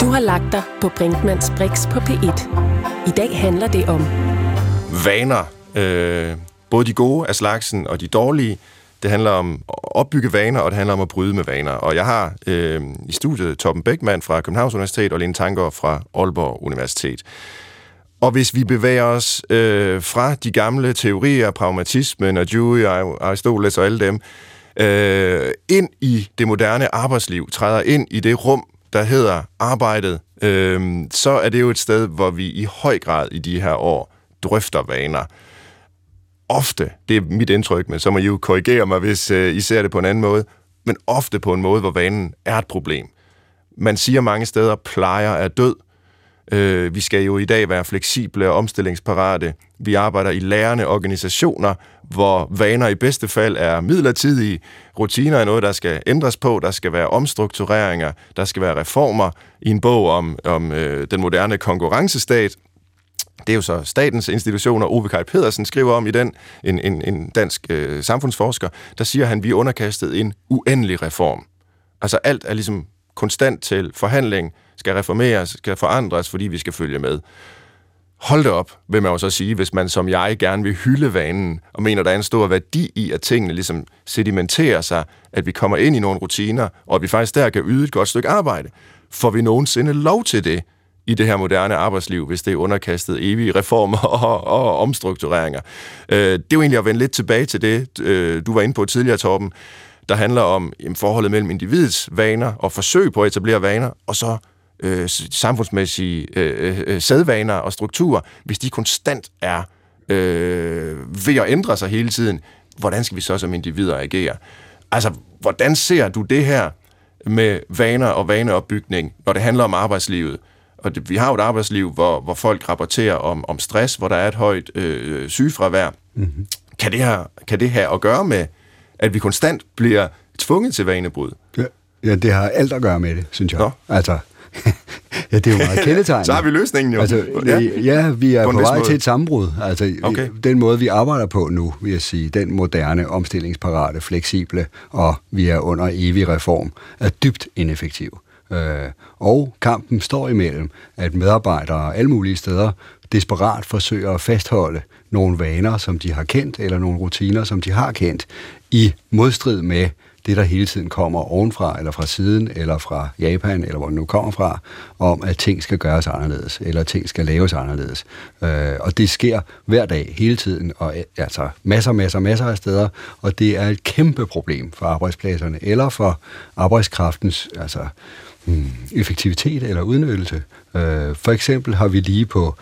Speaker 1: Du har lagt dig på Brinkmanns Brix på P1. I dag handler det om
Speaker 2: vaner, Øh, både de gode af slagsen og de dårlige. Det handler om at opbygge vaner, og det handler om at bryde med vaner. Og jeg har øh, i studiet Torben Beckmann fra Københavns Universitet og Lene Tanker fra Aalborg Universitet. Og hvis vi bevæger os øh, fra de gamle teorier, pragmatismen og Dewey og Aristoteles og alle dem, øh, ind i det moderne arbejdsliv, træder ind i det rum, der hedder arbejdet, øh, så er det jo et sted, hvor vi i høj grad i de her år drøfter vaner ofte, det er mit indtryk, men så må I jo korrigere mig, hvis øh, I ser det på en anden måde, men ofte på en måde, hvor vanen er et problem. Man siger mange steder, plejer er død. Øh, vi skal jo i dag være fleksible og omstillingsparate. Vi arbejder i lærende organisationer, hvor vaner i bedste fald er midlertidige. Rutiner er noget, der skal ændres på. Der skal være omstruktureringer. Der skal være reformer. I en bog om, om øh, den moderne konkurrencestat det er jo så statens institutioner, Ove Kaj Pedersen skriver om i den, en, en, en dansk øh, samfundsforsker, der siger han, vi er underkastet en uendelig reform. Altså alt er ligesom konstant til forhandling, skal reformeres, skal forandres, fordi vi skal følge med. Hold det op, vil man jo så sige, hvis man som jeg gerne vil hylde vanen, og mener, der er en stor værdi i, at tingene ligesom sedimenterer sig, at vi kommer ind i nogle rutiner, og at vi faktisk der kan yde et godt stykke arbejde. Får vi nogensinde lov til det? i det her moderne arbejdsliv, hvis det er underkastet evige reformer <laughs> og, og omstruktureringer. Øh, det er jo egentlig at vende lidt tilbage til det, øh, du var inde på tidligere, Torben, der handler om jamen, forholdet mellem individets vaner og forsøg på at etablere vaner, og så øh, samfundsmæssige øh, øh, sædvaner og strukturer, hvis de konstant er øh, ved at ændre sig hele tiden, hvordan skal vi så som individer agere? Altså, hvordan ser du det her med vaner og vaneopbygning, når det handler om arbejdslivet? og det, vi har jo et arbejdsliv, hvor, hvor folk rapporterer om, om stress, hvor der er et højt øh, sygefravær. Mm-hmm. Kan, det her, kan det have at gøre med, at vi konstant bliver tvunget til vanebrud?
Speaker 4: Ja. Ja, det har alt at gøre med det, synes jeg.
Speaker 2: Nå.
Speaker 4: Altså, <laughs> ja, det er jo meget <laughs> kendetegnende.
Speaker 2: Så har vi løsningen jo.
Speaker 4: Altså, ja. ja, vi er
Speaker 2: På
Speaker 4: på, vej
Speaker 2: måde.
Speaker 4: til et sammenbrud. Altså,
Speaker 2: okay.
Speaker 4: den måde, vi arbejder på nu, vil jeg sige, den moderne, omstillingsparate, fleksible, og vi er under evig reform, er dybt ineffektiv. Øh, og kampen står imellem, at medarbejdere alle mulige steder desperat forsøger at fastholde nogle vaner, som de har kendt, eller nogle rutiner, som de har kendt, i modstrid med det, der hele tiden kommer ovenfra, eller fra siden, eller fra Japan, eller hvor den nu kommer fra, om at ting skal gøres anderledes, eller ting skal laves anderledes. Øh, og det sker hver dag, hele tiden, og altså masser, masser, masser af steder, og det er et kæmpe problem for arbejdspladserne, eller for arbejdskraftens altså, hmm, effektivitet eller udnyttelse. Øh, for eksempel har vi lige på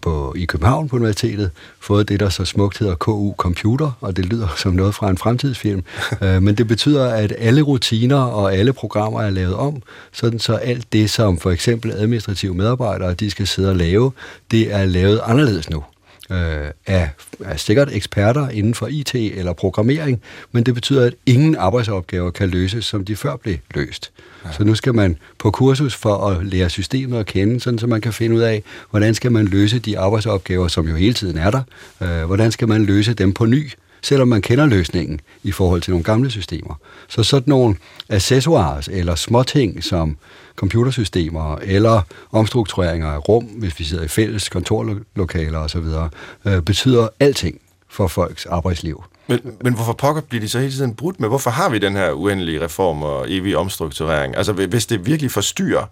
Speaker 4: på, i København på universitetet, fået det, der så smukt hedder KU Computer, og det lyder som noget fra en fremtidsfilm. <laughs> øh, men det betyder, at alle rutiner og alle programmer er lavet om, sådan så alt det, som for eksempel administrative medarbejdere, de skal sidde og lave, det er lavet anderledes nu øh, af, af sikkert eksperter inden for IT eller programmering, men det betyder, at ingen arbejdsopgaver kan løses, som de før blev løst. Ja. Så nu skal man på kursus for at lære systemet at kende, sådan så man kan finde ud af, hvordan skal man løse de arbejdsopgaver, som jo hele tiden er der. Øh, hvordan skal man løse dem på ny, selvom man kender løsningen i forhold til nogle gamle systemer. Så sådan nogle accessoires eller småting som computersystemer eller omstruktureringer af rum, hvis vi sidder i fælles kontorlokaler osv., øh, betyder alting for folks arbejdsliv.
Speaker 2: Men, men hvorfor pokker bliver de så hele tiden brudt med? Hvorfor har vi den her uendelige reform og evige omstrukturering? Altså, hvis det virkelig forstyrrer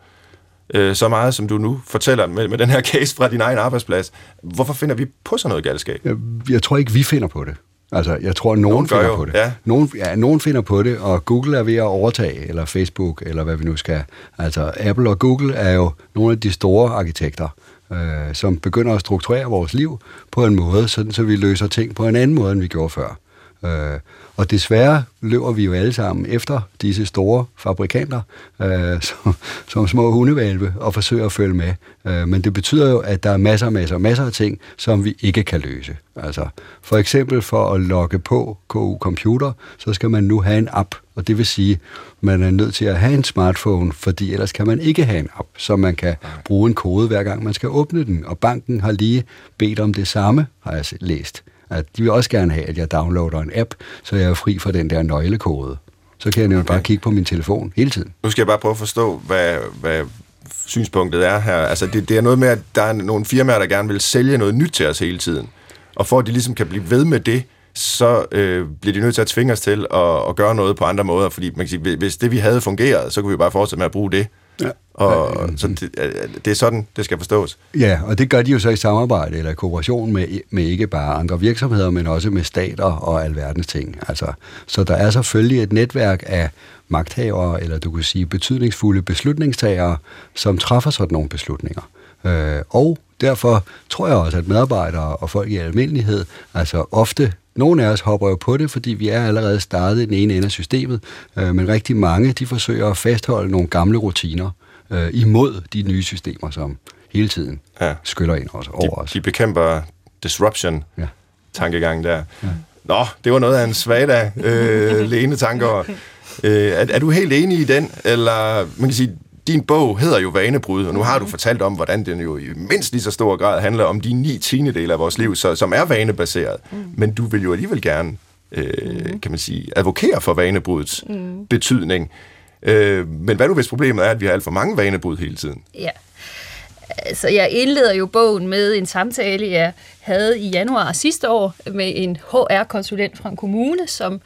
Speaker 2: øh, så meget, som du nu fortæller med, med den her <laughs> case fra din egen arbejdsplads, hvorfor finder vi på sådan noget galskab?
Speaker 4: Jeg, jeg tror ikke, vi finder på det. Altså, jeg tror, nogen,
Speaker 2: Nogen
Speaker 4: finder
Speaker 2: jo,
Speaker 4: på det.
Speaker 2: ja.
Speaker 4: Nogen, ja, nogen finder på det, og Google er ved at overtage, eller Facebook, eller hvad vi nu skal. Altså, Apple og Google er jo nogle af de store arkitekter, øh, som begynder at strukturere vores liv på en måde, sådan så vi løser ting på en anden måde, end vi gjorde før. Øh, og desværre løber vi jo alle sammen efter disse store fabrikanter, øh, <laughs> som, som små hundevalve, og forsøger at følge med. Øh, men det betyder jo, at der er masser, masser, masser af ting, som vi ikke kan løse. Altså, for eksempel for at logge på KU Computer, så skal man nu have en app, og det vil sige, at man er nødt til at have en smartphone, fordi ellers kan man ikke have en app, så man kan bruge en kode hver gang man skal åbne den. Og banken har lige bedt om det samme, har jeg læst at de vil også gerne have, at jeg downloader en app, så jeg er fri for den der nøglekode. Så kan jeg nemlig bare kigge på min telefon hele tiden.
Speaker 2: Nu skal jeg bare prøve at forstå, hvad, hvad synspunktet er her. Altså, det, det er noget med, at der er nogle firmaer, der gerne vil sælge noget nyt til os hele tiden. Og for at de ligesom kan blive ved med det, så øh, bliver de nødt til at tvinge os til at, at gøre noget på andre måder, fordi man kan sige, hvis det vi havde fungeret, så kunne vi bare fortsætte med at bruge det.
Speaker 4: Ja.
Speaker 2: Og så det, det er sådan, det skal forstås.
Speaker 4: Ja, og det gør de jo så i samarbejde eller i kooperation med, med ikke bare andre virksomheder, men også med stater og alverdens ting. Altså, så der er selvfølgelig et netværk af magthavere, eller du kan sige betydningsfulde beslutningstagere, som træffer sådan nogle beslutninger. Øh, og derfor tror jeg også, at medarbejdere og folk i almindelighed, altså ofte nogle af os hopper jo på det, fordi vi er allerede startet i den ene ende af systemet, øh, men rigtig mange, de forsøger at fastholde nogle gamle rutiner øh, imod de nye systemer, som hele tiden
Speaker 2: Ja.
Speaker 4: skyller ind os, over os.
Speaker 2: De, de bekæmper disruption,
Speaker 4: Ja.
Speaker 2: tankegang der. Ja. Nå, det var noget af en svagdag, øh, <laughs> Lene tanker. Øh, er, er du helt enig i den? Eller man kan sige, din bog hedder jo Vanebrud, og nu har du fortalt om, hvordan den jo i mindst lige så stor grad handler om de ni tiende af vores liv, så, som er vanebaseret. Mm. Men du vil jo alligevel gerne, øh, kan man sige, advokere for vanebrudets mm. betydning. Øh, men hvad nu, hvis problemet er, at vi har alt for mange vanebrud hele tiden?
Speaker 3: Ja. Altså, jeg indleder jo bogen med en samtale, jeg havde i januar sidste år med en HR-konsulent fra en kommune, som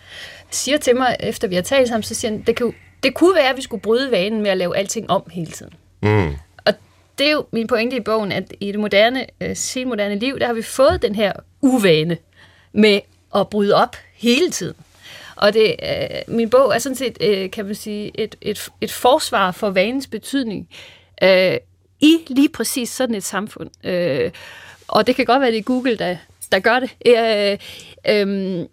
Speaker 3: siger til mig, efter vi har talt sammen, så siger han, det, kan, jo- det kunne være, at vi skulle bryde vanen med at lave alting om hele tiden.
Speaker 2: Mm.
Speaker 3: Og det er jo min pointe i bogen, at i det moderne, øh, senmoderne liv, der har vi fået den her uvane med at bryde op hele tiden. Og det, øh, min bog er sådan set, øh, kan man sige, et, et, et forsvar for vanens betydning øh, i lige præcis sådan et samfund. Øh, og det kan godt være, det er Google, der, der gør det. Øh, øh,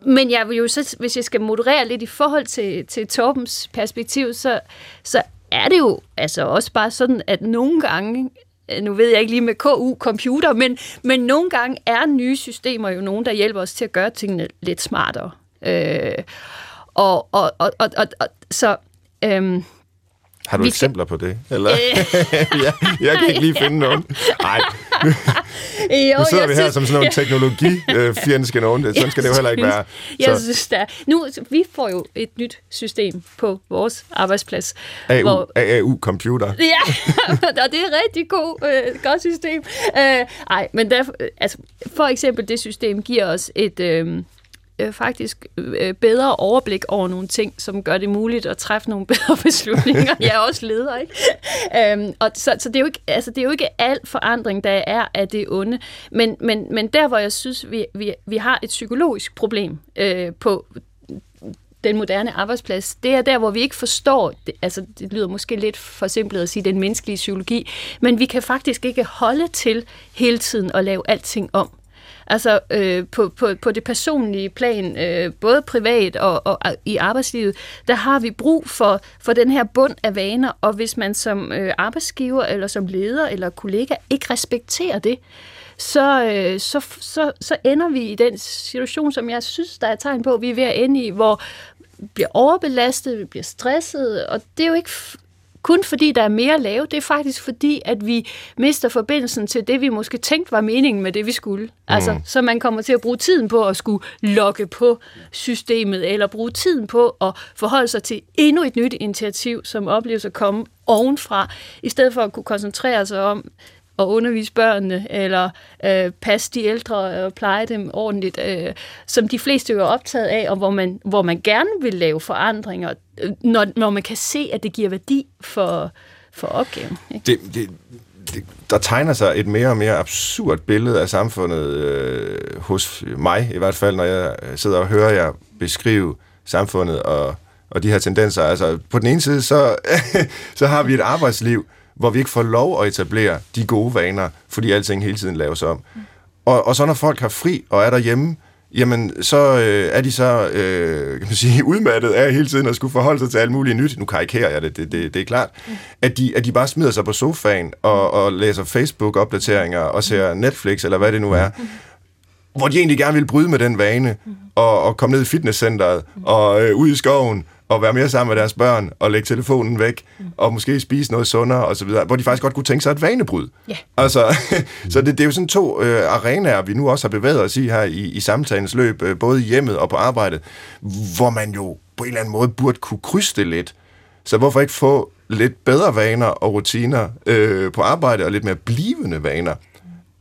Speaker 3: men jeg vil jo så, hvis jeg skal moderere lidt i forhold til, til Torbens perspektiv, så, så er det jo altså også bare sådan, at nogle gange, nu ved jeg ikke lige med KU computer, men, men nogle gange er nye systemer jo nogen, der hjælper os til at gøre tingene lidt smartere. Øh, og, og, og, og, og, og, så Øhm,
Speaker 2: har du
Speaker 3: Vi
Speaker 2: eksempler på det? Eller? <laughs> ja, jeg kan ikke lige <laughs> finde nogen. Nej,
Speaker 3: jo,
Speaker 2: nu sidder
Speaker 3: jeg
Speaker 2: vi her
Speaker 3: synes-
Speaker 2: som sådan nogle teknologi-fjendske nogen. Sådan skal det jo heller ikke være.
Speaker 3: Jeg
Speaker 2: Så
Speaker 3: synes, der, nu, vi får jo et nyt system på vores arbejdsplads.
Speaker 2: AU, AAU Computer.
Speaker 3: Ja, <laughs> og det er et rigtig god, øh, godt system. Øh, ej, men der, øh, altså, for eksempel det system giver os et øh, øh, faktisk øh, bedre overblik over nogle ting, som gør det muligt at træffe nogle <laughs> bedre beslutninger. Jeg er også leder, ikke? <laughs> Øhm, og så, så det, er jo ikke, altså, det er jo ikke al forandring, der er af det onde. Men, men, men der, hvor jeg synes, vi, vi, vi har et psykologisk problem øh, på den moderne arbejdsplads, det er der, hvor vi ikke forstår, det, altså det lyder måske lidt for simpelt at sige den menneskelige psykologi, men vi kan faktisk ikke holde til hele tiden at lave alting om. Altså øh, på, på, på det personlige plan, øh, både privat og, og i arbejdslivet, der har vi brug for, for den her bund af vaner, og hvis man som øh, arbejdsgiver eller som leder eller kollega ikke respekterer det, så, øh, så, så, så ender vi i den situation, som jeg synes, der er tegn på, vi er ved at ende i, hvor vi bliver overbelastet, vi bliver stresset, og det er jo ikke kun fordi, der er mere at lave. Det er faktisk fordi, at vi mister forbindelsen til det, vi måske tænkte var meningen med det, vi skulle. Mm. Altså, så man kommer til at bruge tiden på at skulle logge på systemet, eller bruge tiden på at forholde sig til endnu et nyt initiativ, som opleves at komme ovenfra, i stedet for at kunne koncentrere sig om at undervise børnene, eller øh, passe de ældre og pleje dem ordentligt, øh, som de fleste jo er optaget af, og hvor man, hvor man gerne vil lave forandringer, øh, når, når man kan se, at det giver værdi for, for opgaven. Ikke?
Speaker 2: Det, det, det, der tegner sig et mere og mere absurd billede af samfundet øh, hos mig, i hvert fald, når jeg sidder og hører jer beskrive samfundet og, og de her tendenser. Altså, på den ene side, så, <laughs> så har vi et arbejdsliv, hvor vi ikke får lov at etablere de gode vaner, fordi alting hele tiden laves om. Og, og så når folk har fri og er derhjemme, jamen så øh, er de så øh, kan man sige, <laughs> udmattet af hele tiden at skulle forholde sig til alt muligt nyt. Nu karikerer jeg det, det, det, det er klart. At de, at de bare smider sig på sofaen og, og læser Facebook-opdateringer og ser Netflix, eller hvad det nu er hvor de egentlig gerne vil bryde med den vane, og, og komme ned i fitnesscenteret, og øh, ud i skoven, og være mere sammen med deres børn, og lægge telefonen væk, og måske spise noget sundere, og så videre, hvor de faktisk godt kunne tænke sig et vanebryd.
Speaker 3: Ja.
Speaker 2: Altså, <laughs> så det, det er jo sådan to øh, arenaer, vi nu også har bevæget os i her i, i samtalens løb, øh, både i hjemmet og på arbejdet, hvor man jo på en eller anden måde burde kunne krydse det lidt. Så hvorfor ikke få lidt bedre vaner og rutiner øh, på arbejde, og lidt mere blivende vaner?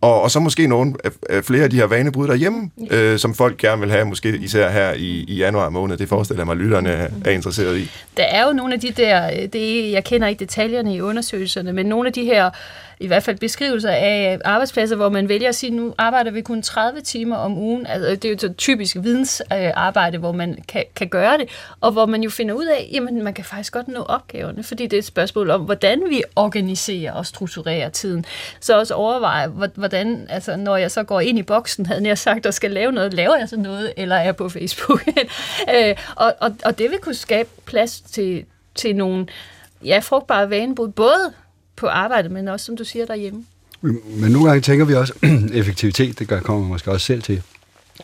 Speaker 2: Og, og så måske nogle af, af flere af de her vanebrud derhjemme, øh, som folk gerne vil have, måske især her i, i januar måned. Det forestiller jeg mig, at lytterne er, er interesseret i.
Speaker 3: Der er jo nogle af de der, øh, det, jeg kender ikke detaljerne i undersøgelserne, men nogle af de her, i hvert fald beskrivelser af arbejdspladser, hvor man vælger at sige, nu arbejder vi kun 30 timer om ugen. Altså, det er jo så typisk vidensarbejde, hvor man kan, kan gøre det, og hvor man jo finder ud af, jamen man kan faktisk godt nå opgaverne, fordi det er et spørgsmål om, hvordan vi organiserer og strukturerer tiden. Så også overveje, hvordan, altså når jeg så går ind i boksen, havde jeg sagt, og skal lave noget, laver jeg så noget, eller er jeg på Facebook? <laughs> øh, og, og, og det vil kunne skabe plads til, til nogle ja, frugtbare vanebrud, både på arbejdet, men også, som du siger, derhjemme.
Speaker 4: Men nogle gange tænker vi også, <clears throat> effektivitet, det gør, kommer man måske også selv til.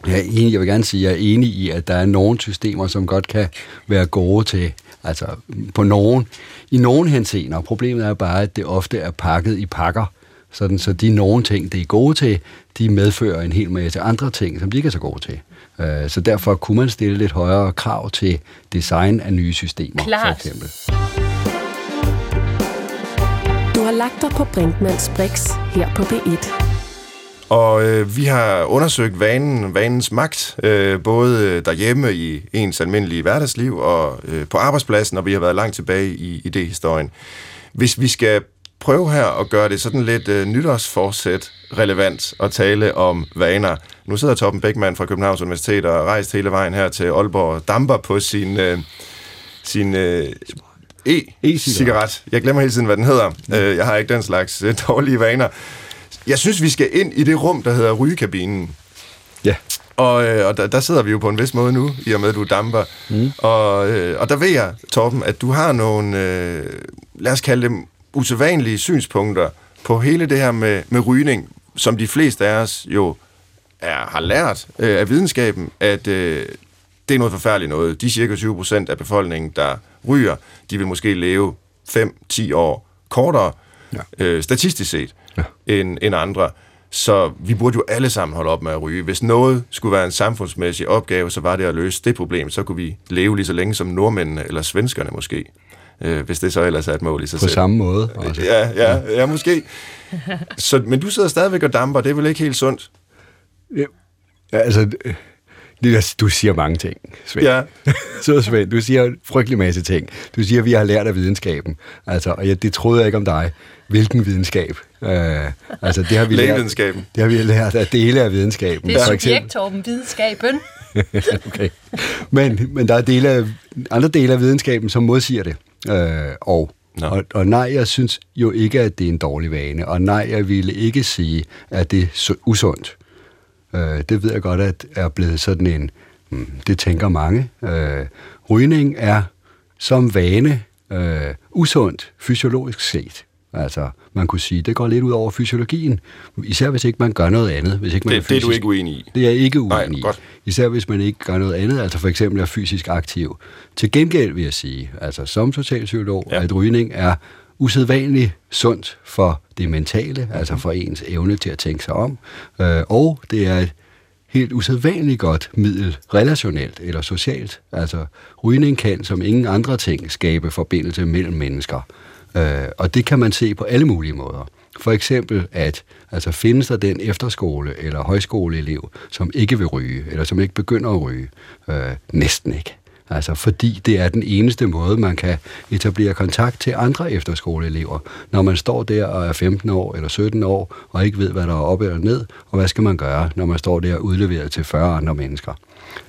Speaker 4: Jeg, er enig, jeg vil gerne sige, at jeg er enig i, at der er nogle systemer, som godt kan være gode til, altså på nogen, i nogen henseender. Problemet er bare, at det ofte er pakket i pakker, sådan, så de nogle ting, det er gode til, de medfører en hel masse andre ting, som de ikke er så gode til. Øh, Så derfor kunne man stille lidt højere krav til design af nye systemer,
Speaker 3: Klart.
Speaker 4: for eksempel.
Speaker 1: Har lagt dig på Brinkmanns Brix her på B1.
Speaker 2: Og øh, vi har undersøgt vanen, vanens magt, øh, både derhjemme i ens almindelige hverdagsliv og øh, på arbejdspladsen, og vi har været langt tilbage i idéhistorien. Hvis vi skal prøve her at gøre det sådan lidt øh, nytårsforsæt relevant at tale om vaner. Nu sidder Torben Beckmann fra Københavns Universitet og har rejst hele vejen her til Aalborg og damper på sin, øh, sin øh, e-cigaret. Jeg glemmer hele tiden, hvad den hedder. Øh, jeg har ikke den slags øh, dårlige vaner. Jeg synes, vi skal ind i det rum, der hedder rygekabinen.
Speaker 4: Ja.
Speaker 2: Og, øh, og der, der sidder vi jo på en vis måde nu, i og med, at du damper. Mm. Og, øh, og der ved jeg, Torben, at du har nogle, øh, lad os kalde dem, usædvanlige synspunkter på hele det her med, med rygning, som de fleste af os jo er, har lært øh, af videnskaben, at øh, det er noget forfærdeligt noget. De cirka 20 procent af befolkningen, der ryger, de vil måske leve 5-10 år kortere, ja. øh, statistisk set, ja. end, end andre. Så vi burde jo alle sammen holde op med at ryge. Hvis noget skulle være en samfundsmæssig opgave, så var det at løse det problem. Så kunne vi leve lige så længe som nordmændene eller svenskerne måske. Øh, hvis det så ellers er et mål i sig
Speaker 4: På
Speaker 2: selv.
Speaker 4: samme måde. Altså.
Speaker 2: Ja, ja, ja, måske. Så, men du sidder stadigvæk og damper, det er vel ikke helt sundt?
Speaker 4: Ja, altså, det, er- du siger mange ting, Svend.
Speaker 2: Ja. <laughs>
Speaker 4: Så Svend, du siger en frygtelig masse ting. Du siger, at vi har lært af videnskaben. Altså, og jeg, det troede jeg ikke om dig. Hvilken videnskab? Øh, altså, det har vi lært, det har vi lært af dele af videnskaben.
Speaker 3: Det er
Speaker 4: For
Speaker 3: subjekt, Torben, videnskaben. <laughs>
Speaker 4: okay. men, men der er dele af, andre dele af videnskaben, som modsiger det. Øh, og,
Speaker 2: Nå.
Speaker 4: og, og nej, jeg synes jo ikke, at det er en dårlig vane. Og nej, jeg ville ikke sige, at det er su- usundt. Øh, det ved jeg godt, at er blevet sådan en... Hmm, det tænker mange. Øh, rygning er som vane øh, usundt fysiologisk set. Altså, man kunne sige, det går lidt ud over fysiologien, især hvis ikke man gør noget andet. Hvis ikke man
Speaker 2: Det, det er du
Speaker 4: fysisk-
Speaker 2: ikke uenig i.
Speaker 4: det er jeg ikke
Speaker 2: Nej,
Speaker 4: uenig i.
Speaker 2: godt.
Speaker 4: Især hvis man ikke gør noget andet, altså for eksempel er fysisk aktiv. Til gengæld vil jeg sige, altså som socialpsykolog,
Speaker 2: Ja.
Speaker 4: ja. at rygning er usædvanligt sundt for det mentale, altså for ens evne til at tænke sig om, øh, og det er et helt usædvanligt godt middel relationelt eller socialt. Altså rygning kan som ingen andre ting skabe forbindelse mellem mennesker, øh, og det kan man se på alle mulige måder. For eksempel, at altså findes der den efterskole- eller højskoleelev, som ikke vil ryge, eller som ikke begynder at ryge? Øh, næsten ikke. Altså fordi det er den eneste måde, man kan etablere kontakt til andre efterskoleelever, når man står der og er 15 år eller 17 år, og ikke ved, hvad der er op eller ned, og hvad skal man gøre, når man står der udleveret til 40 andre mennesker.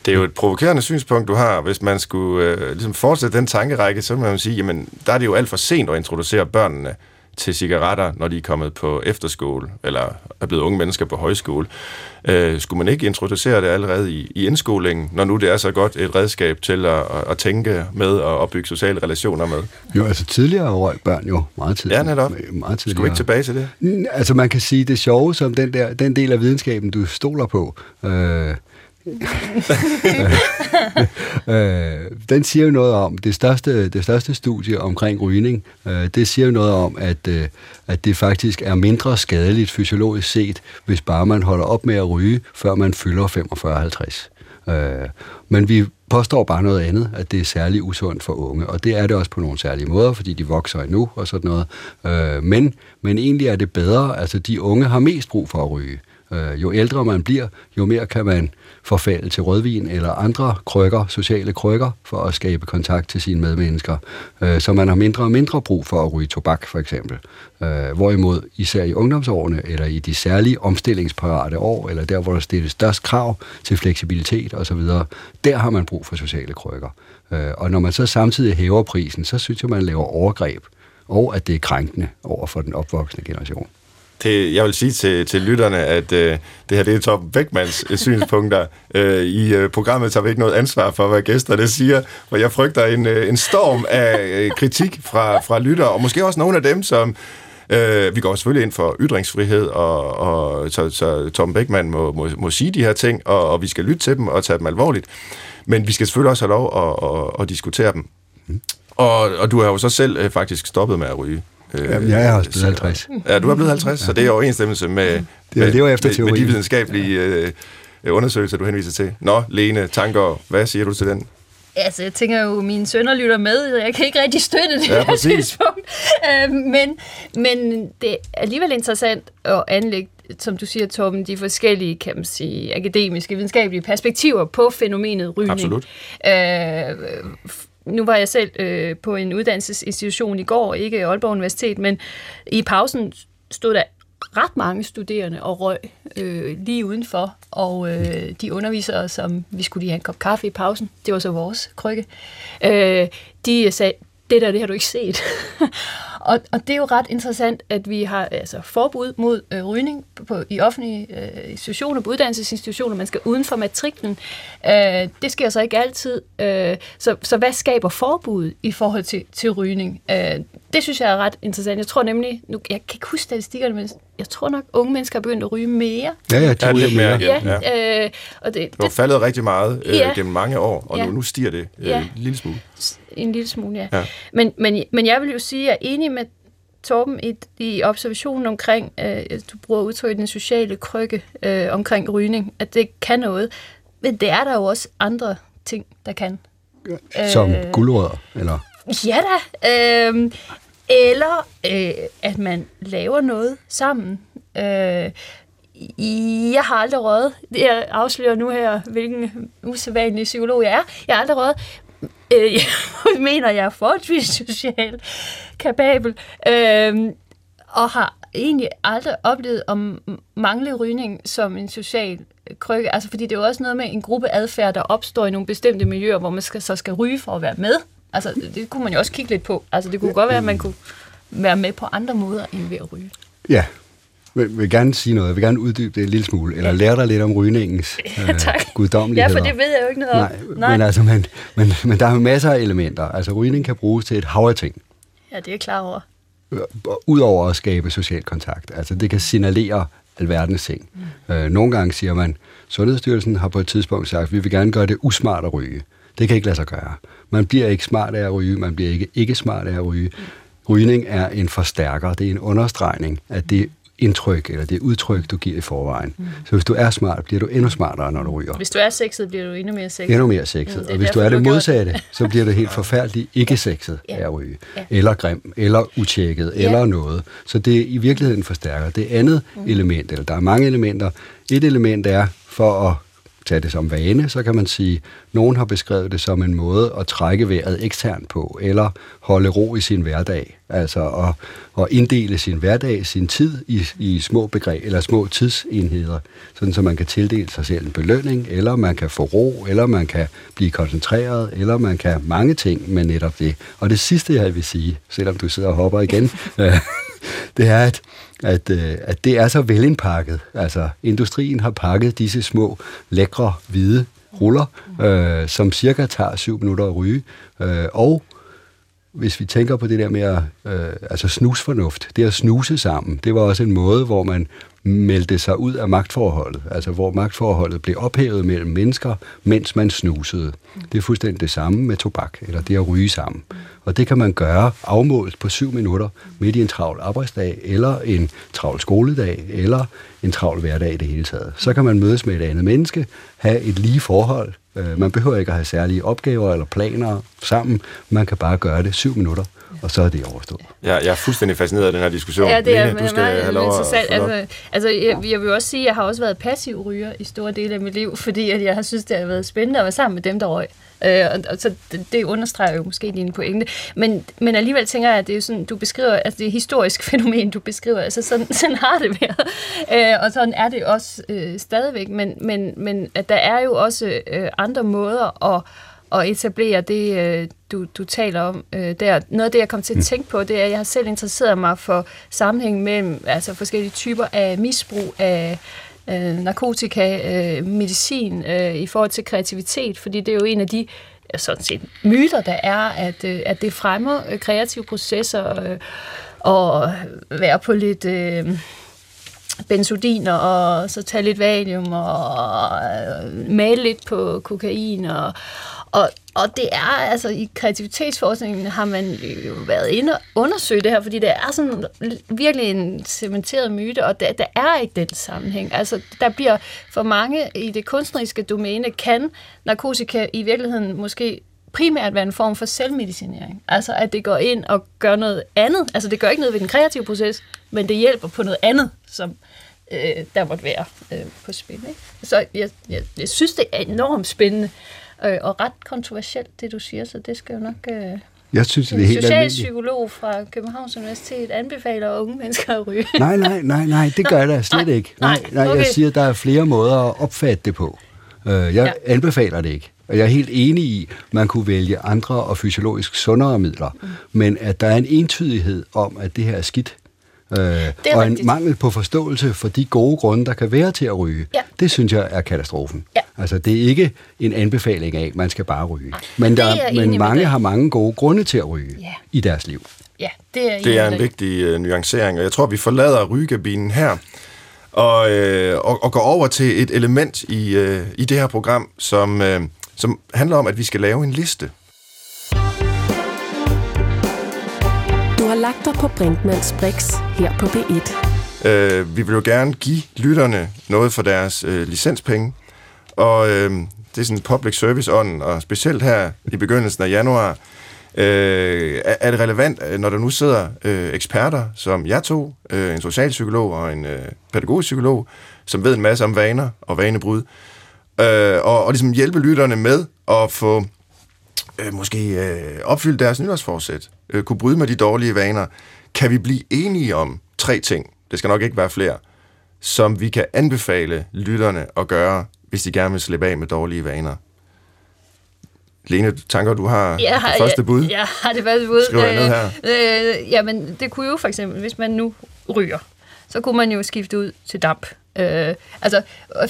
Speaker 2: Det er jo et provokerende synspunkt, du har. Hvis man skulle øh, ligesom fortsætte den tankerække, så må man sige, jamen, der er det jo alt for sent at introducere børnene til cigaretter, når de er kommet på efterskole, eller er blevet unge mennesker på højskole. Øh, skulle man ikke introducere det allerede i, i indskolingen, når nu det er så godt et redskab til at, at, at tænke med og opbygge sociale relationer med?
Speaker 4: Jo, altså tidligere røg børn jo meget tidligere.
Speaker 2: Ja, netop.
Speaker 4: Meget tidligere.
Speaker 2: Skulle vi ikke tilbage til det?
Speaker 4: Altså man kan sige, det sjove som den, der, den del af videnskaben, du stoler på, øh, øh, den siger jo noget om, det største, det største studie omkring rygning, øh, det siger jo noget om, at, øh, at det faktisk er mindre skadeligt fysiologisk set, hvis bare man holder op med at ryge, før man fylder 45-50. Øh, men vi påstår bare noget andet, at det er særlig usundt for unge, og det er det også på nogle særlige måder, fordi de vokser endnu og sådan noget. Øh, men, men egentlig er det bedre, altså de unge har mest brug for at ryge. Øh, Øh, jo ældre man bliver, jo mere kan man forfalde til rødvin eller andre krykker, sociale krykker, for at skabe kontakt til sine medmennesker. Øh, så man har mindre og mindre brug for at ryge tobak, for eksempel. Øh, hvorimod især i ungdomsårene, eller i de særlige omstillingsparate år, eller der, hvor der stilles størst krav til fleksibilitet osv., der har man brug for sociale krykker. Øh, og når man så samtidig hæver prisen, så synes jeg, man laver overgreb, og at det er krænkende over for den opvoksende generation.
Speaker 2: Det, jeg vil sige til, til lytterne, at øh, det her det er Torben Beckmans øh, synspunkter. <laughs> Øh, I øh, programmet tager vi ikke noget ansvar for, hvad gæsterne siger, for jeg frygter en, øh, en storm af øh, kritik fra, fra lyttere, og måske også nogle af dem, som Øh, vi går selvfølgelig ind for ytringsfrihed, og, og så, så Tom Beckmann må, må, må sige de her ting, og, og vi skal lytte til dem og tage dem alvorligt. Men vi skal selvfølgelig også have lov at, at, at diskutere dem. Og, og du har jo så selv øh, faktisk stoppet med at ryge. Øh,
Speaker 4: Jamen, jeg er også blevet
Speaker 2: så-
Speaker 4: 50.
Speaker 2: Ja, du er blevet 50, så det er i overensstemmelse med, med,
Speaker 4: lever efter
Speaker 2: med, med de videnskabelige øh, undersøgelser, du henviser til. Nå, Lene, tanker, hvad siger du til den?
Speaker 3: Altså, jeg tænker jo, mine sønner lytter med, og jeg kan ikke rigtig støtte det
Speaker 2: Ja,
Speaker 3: her
Speaker 2: præcis.
Speaker 3: tidspunkt. Øh, men, men det er alligevel interessant at anlægge, som du siger, Torben, de forskellige, kan man sige, akademiske, videnskabelige perspektiver på fænomenet rygning.
Speaker 2: Absolut.
Speaker 3: Øh, nu var jeg selv øh, på en uddannelsesinstitution i går, ikke Aalborg Universitet, men i pausen stod der ret mange studerende og røg øh, lige udenfor, og øh, de undervisere, som vi skulle lige have en kop kaffe i pausen, det var så vores krykke, øh, de sagde, det der, det har du ikke set. <laughs> og, og det er jo ret interessant, at vi har altså, forbud mod øh, rygning på, i offentlige øh, institutioner, på uddannelsesinstitutioner. Man skal uden for matriklen. Øh, det sker så ikke altid. Øh, så, så hvad skaber forbud i forhold til, til rygning? Øh, det synes jeg er ret interessant. Jeg tror nemlig, nu, jeg kan ikke huske statistikkerne, men jeg tror nok, unge mennesker er begyndt at ryge mere.
Speaker 4: Ja, ja, de
Speaker 2: Ja,
Speaker 4: ryger
Speaker 2: mere igen. Ja.
Speaker 3: Øh, og det,
Speaker 2: Det var faldet rigtig meget øh,
Speaker 3: Ja.
Speaker 2: gennem mange år, og
Speaker 3: Ja.
Speaker 2: nu, nu stiger det øh,
Speaker 3: Ja.
Speaker 2: en lille smule.
Speaker 3: En lille smule, ja.
Speaker 2: Ja.
Speaker 3: Men, men, men jeg vil jo sige, at jeg er enig med Torben i, i observationen omkring, øh, du bruger udtrykket den sociale krykke øh, omkring rygning, at det kan noget. Men det er der jo også andre ting, der kan.
Speaker 4: Som
Speaker 3: Øh.
Speaker 4: guldrødder, eller...
Speaker 3: Ja da. Øhm, eller øh, at man laver noget sammen. Øh, jeg har aldrig røget. Jeg afslører nu her, hvilken usædvanlig psykolog jeg er. Jeg har aldrig røget. Øh, jeg <laughs> mener, jeg er forholdsvis socialt kapabel. Øh, og har egentlig aldrig oplevet at mangle rygning som en social krykke. Altså, fordi det er jo også noget med en gruppe adfærd, der opstår i nogle bestemte miljøer, hvor man skal, så skal ryge for at være med. Altså, det kunne man jo også kigge lidt på. Altså, det kunne godt være, at man kunne være med på andre måder end ved at ryge.
Speaker 4: Ja, vil, vil gerne sige noget. Jeg vil gerne uddybe det en lille smule, eller lære dig lidt om rygningens <laughs> øh,
Speaker 3: tak. Ja,
Speaker 4: guddommeligheder.
Speaker 3: for det ved jeg jo ikke noget om.
Speaker 4: Nej, Men, altså, men, men, men der er masser af elementer. Altså, rygning kan bruges til et hav af ting.
Speaker 3: Ja, det er klar over.
Speaker 4: Udover at skabe social kontakt. Altså, det kan signalere alverdens ting. Mm. Øh, nogle gange siger man, Sundhedsstyrelsen har på et tidspunkt sagt, at vi vil gerne gøre det usmart at ryge. Det kan ikke lade sig gøre. Man bliver ikke smart af at ryge, man bliver ikke ikke smart af at ryge. Rygning er en forstærker, det er en understregning af det indtryk, eller det udtryk, du giver i forvejen. Mm. Så hvis du er smart, bliver du endnu smartere, når du ryger.
Speaker 3: Hvis du er sexet, bliver du endnu mere sexet.
Speaker 4: Endnu mere sexet.
Speaker 3: Mm, det
Speaker 4: og hvis du er det modsatte, så bliver du helt <laughs> forfærdeligt ikke sexet
Speaker 3: Ja.
Speaker 4: af at ryge.
Speaker 3: Ja.
Speaker 4: Eller grim, eller utjekket,
Speaker 3: Ja.
Speaker 4: eller noget. Så det er i virkeligheden forstærker. Det andet
Speaker 3: Mm.
Speaker 4: element, eller der er mange elementer. Et element er, for at tage det som vane, så kan man sige, nogen har beskrevet det som en måde at trække vejret eksternt på, eller holde ro i sin hverdag. Altså at, at inddele sin hverdag, sin tid i, i små begreb, eller små tidsenheder, sådan så man kan tildele sig selv en belønning, eller man kan få ro, eller man kan blive koncentreret, eller man kan mange ting med netop det. Og det sidste, jeg vil sige, selvom du sidder og hopper igen, <laughs> øh, det er, at, at, øh, at det er så velindpakket. Altså, industrien har pakket disse små, lækre, hvide ruller, øh, som cirka tager syv minutter at ryge. Øh, og hvis vi tænker på det der med at, øh, altså snusfornuft, det at snuse sammen, det var også en måde, hvor man meldte sig ud af magtforholdet, altså hvor magtforholdet blev ophævet mellem mennesker, mens man snusede. Det er fuldstændig det samme med tobak, eller det at ryge sammen. Og det kan man gøre afmålt på syv minutter midt i en travl arbejdsdag, eller en travl skoledag, eller en travl hverdag i det hele taget. Så kan man mødes med et andet menneske, have et lige forhold. Øh, Man behøver ikke at have særlige opgaver eller planer sammen. Man kan bare gøre det syv minutter, og så er det overstået.
Speaker 2: Jeg, jeg er fuldstændig fascineret af den her diskussion.
Speaker 3: Ja, det er
Speaker 2: Lene, du skal
Speaker 3: meget
Speaker 2: have lov at
Speaker 3: interessant.
Speaker 2: op.
Speaker 3: Altså, altså jeg, jeg vil også sige, at jeg har også været passiv ryger i store dele af mit liv, fordi at jeg har synes, det har været spændende at være sammen med dem, der røg. Øh, og, og så det, det understreger jo måske din pointe. Men, men alligevel tænker jeg, at det er sådan, du beskriver, altså det er et historisk <laughs> fænomen, du beskriver. Altså sådan, sådan har det været. Øh, og sådan er det også øh, stadigvæk. Men, men, men at der er jo også øh, andre måder at at etablere det, øh, du, du taler om øh, der. Noget af det, jeg kom til at tænke på, det er, at jeg har selv interesseret mig for sammenhængen mellem altså forskellige typer af misbrug af øh, narkotika, øh, medicin øh, i forhold til kreativitet, fordi det er jo en af de sådan set myter, der er, at, øh, at det fremmer øh, kreative processer øh, og være på lidt... Øh, benzodiner, og så tage lidt valium, og øh, male lidt på kokain, og, og, og det er, altså i kreativitetsforskningen har man jo været inde og undersøge det her, fordi det er sådan virkelig en cementeret myte, og der, der er ikke den sammenhæng. Altså der bliver for mange i det kunstneriske domæne, kan narkotika i virkeligheden måske primært være en form for selvmedicinering. Altså at det går ind og gør noget andet. Altså det gør ikke noget ved den kreative proces, men det hjælper på noget andet, som øh, der måtte være øh, på spil. Ikke? Så jeg, jeg, jeg synes, det er enormt spændende øh, og ret kontroversielt, det du siger, så det skal jo nok... Øh,
Speaker 4: Jeg synes, det er helt almindeligt.
Speaker 3: socialpsykolog fra Københavns Universitet anbefaler unge mennesker at ryge. <laughs>
Speaker 4: Nej, nej, nej, nej, det gør jeg da slet ikke. Nej,
Speaker 3: nej,
Speaker 4: nej, jeg
Speaker 3: okay.
Speaker 4: siger, der er flere måder at opfatte det på. Øh, Jeg
Speaker 3: Ja.
Speaker 4: anbefaler det ikke. Og jeg er helt enig i, at man kunne vælge andre og fysiologisk sundere midler.
Speaker 3: Mm.
Speaker 4: Men at der er en entydighed om, at det her er skidt, øh, og en
Speaker 3: rigtigt.
Speaker 4: mangel på forståelse for de gode grunde, der kan være til at ryge,
Speaker 3: Ja.
Speaker 4: det synes jeg er katastrofen.
Speaker 3: Ja.
Speaker 4: Altså, det er ikke en anbefaling af, at man skal bare ryge. Men, der,
Speaker 3: er
Speaker 4: men mange har mange gode grunde til at ryge
Speaker 3: Ja.
Speaker 4: i deres liv.
Speaker 3: Ja, det er,
Speaker 2: Det er en vigtig øh, nuancering, og jeg tror, vi forlader rygekabinen her og, øh, og, og går over til et element i, øh, i det her program, som, øh, som handler om, at vi skal lave en liste.
Speaker 1: Har lagt dig på Brinkmanns Brix her på B1.
Speaker 2: Øh, vi vil jo gerne give lytterne noget for deres øh, licenspenge, og øh, det er sådan public service ånden, og specielt her i begyndelsen af januar, øh, er, det relevant, øh, når der nu sidder øh, eksperter som jeg to, øh, en socialpsykolog og en øh, pædagogisk psykolog, som ved en masse om vaner og vanebrud, øh, og, og ligesom hjælpe lytterne med at få øh, måske øh, opfyldt deres nytårsforsæt, øh, kunne bryde med de dårlige vaner. Kan vi blive enige om tre ting, det skal nok ikke være flere, som vi kan anbefale lytterne at gøre, hvis de gerne vil slippe af med dårlige vaner? Lene, tanker du har
Speaker 3: Jeg har,
Speaker 2: det første bud?
Speaker 3: Jeg, jeg har det første bud.
Speaker 2: Skriver jeg ned her?
Speaker 3: Øh, øh, jamen, det kunne jo for eksempel, hvis man nu ryger, så kunne man jo skifte ud til damp. Øh, altså,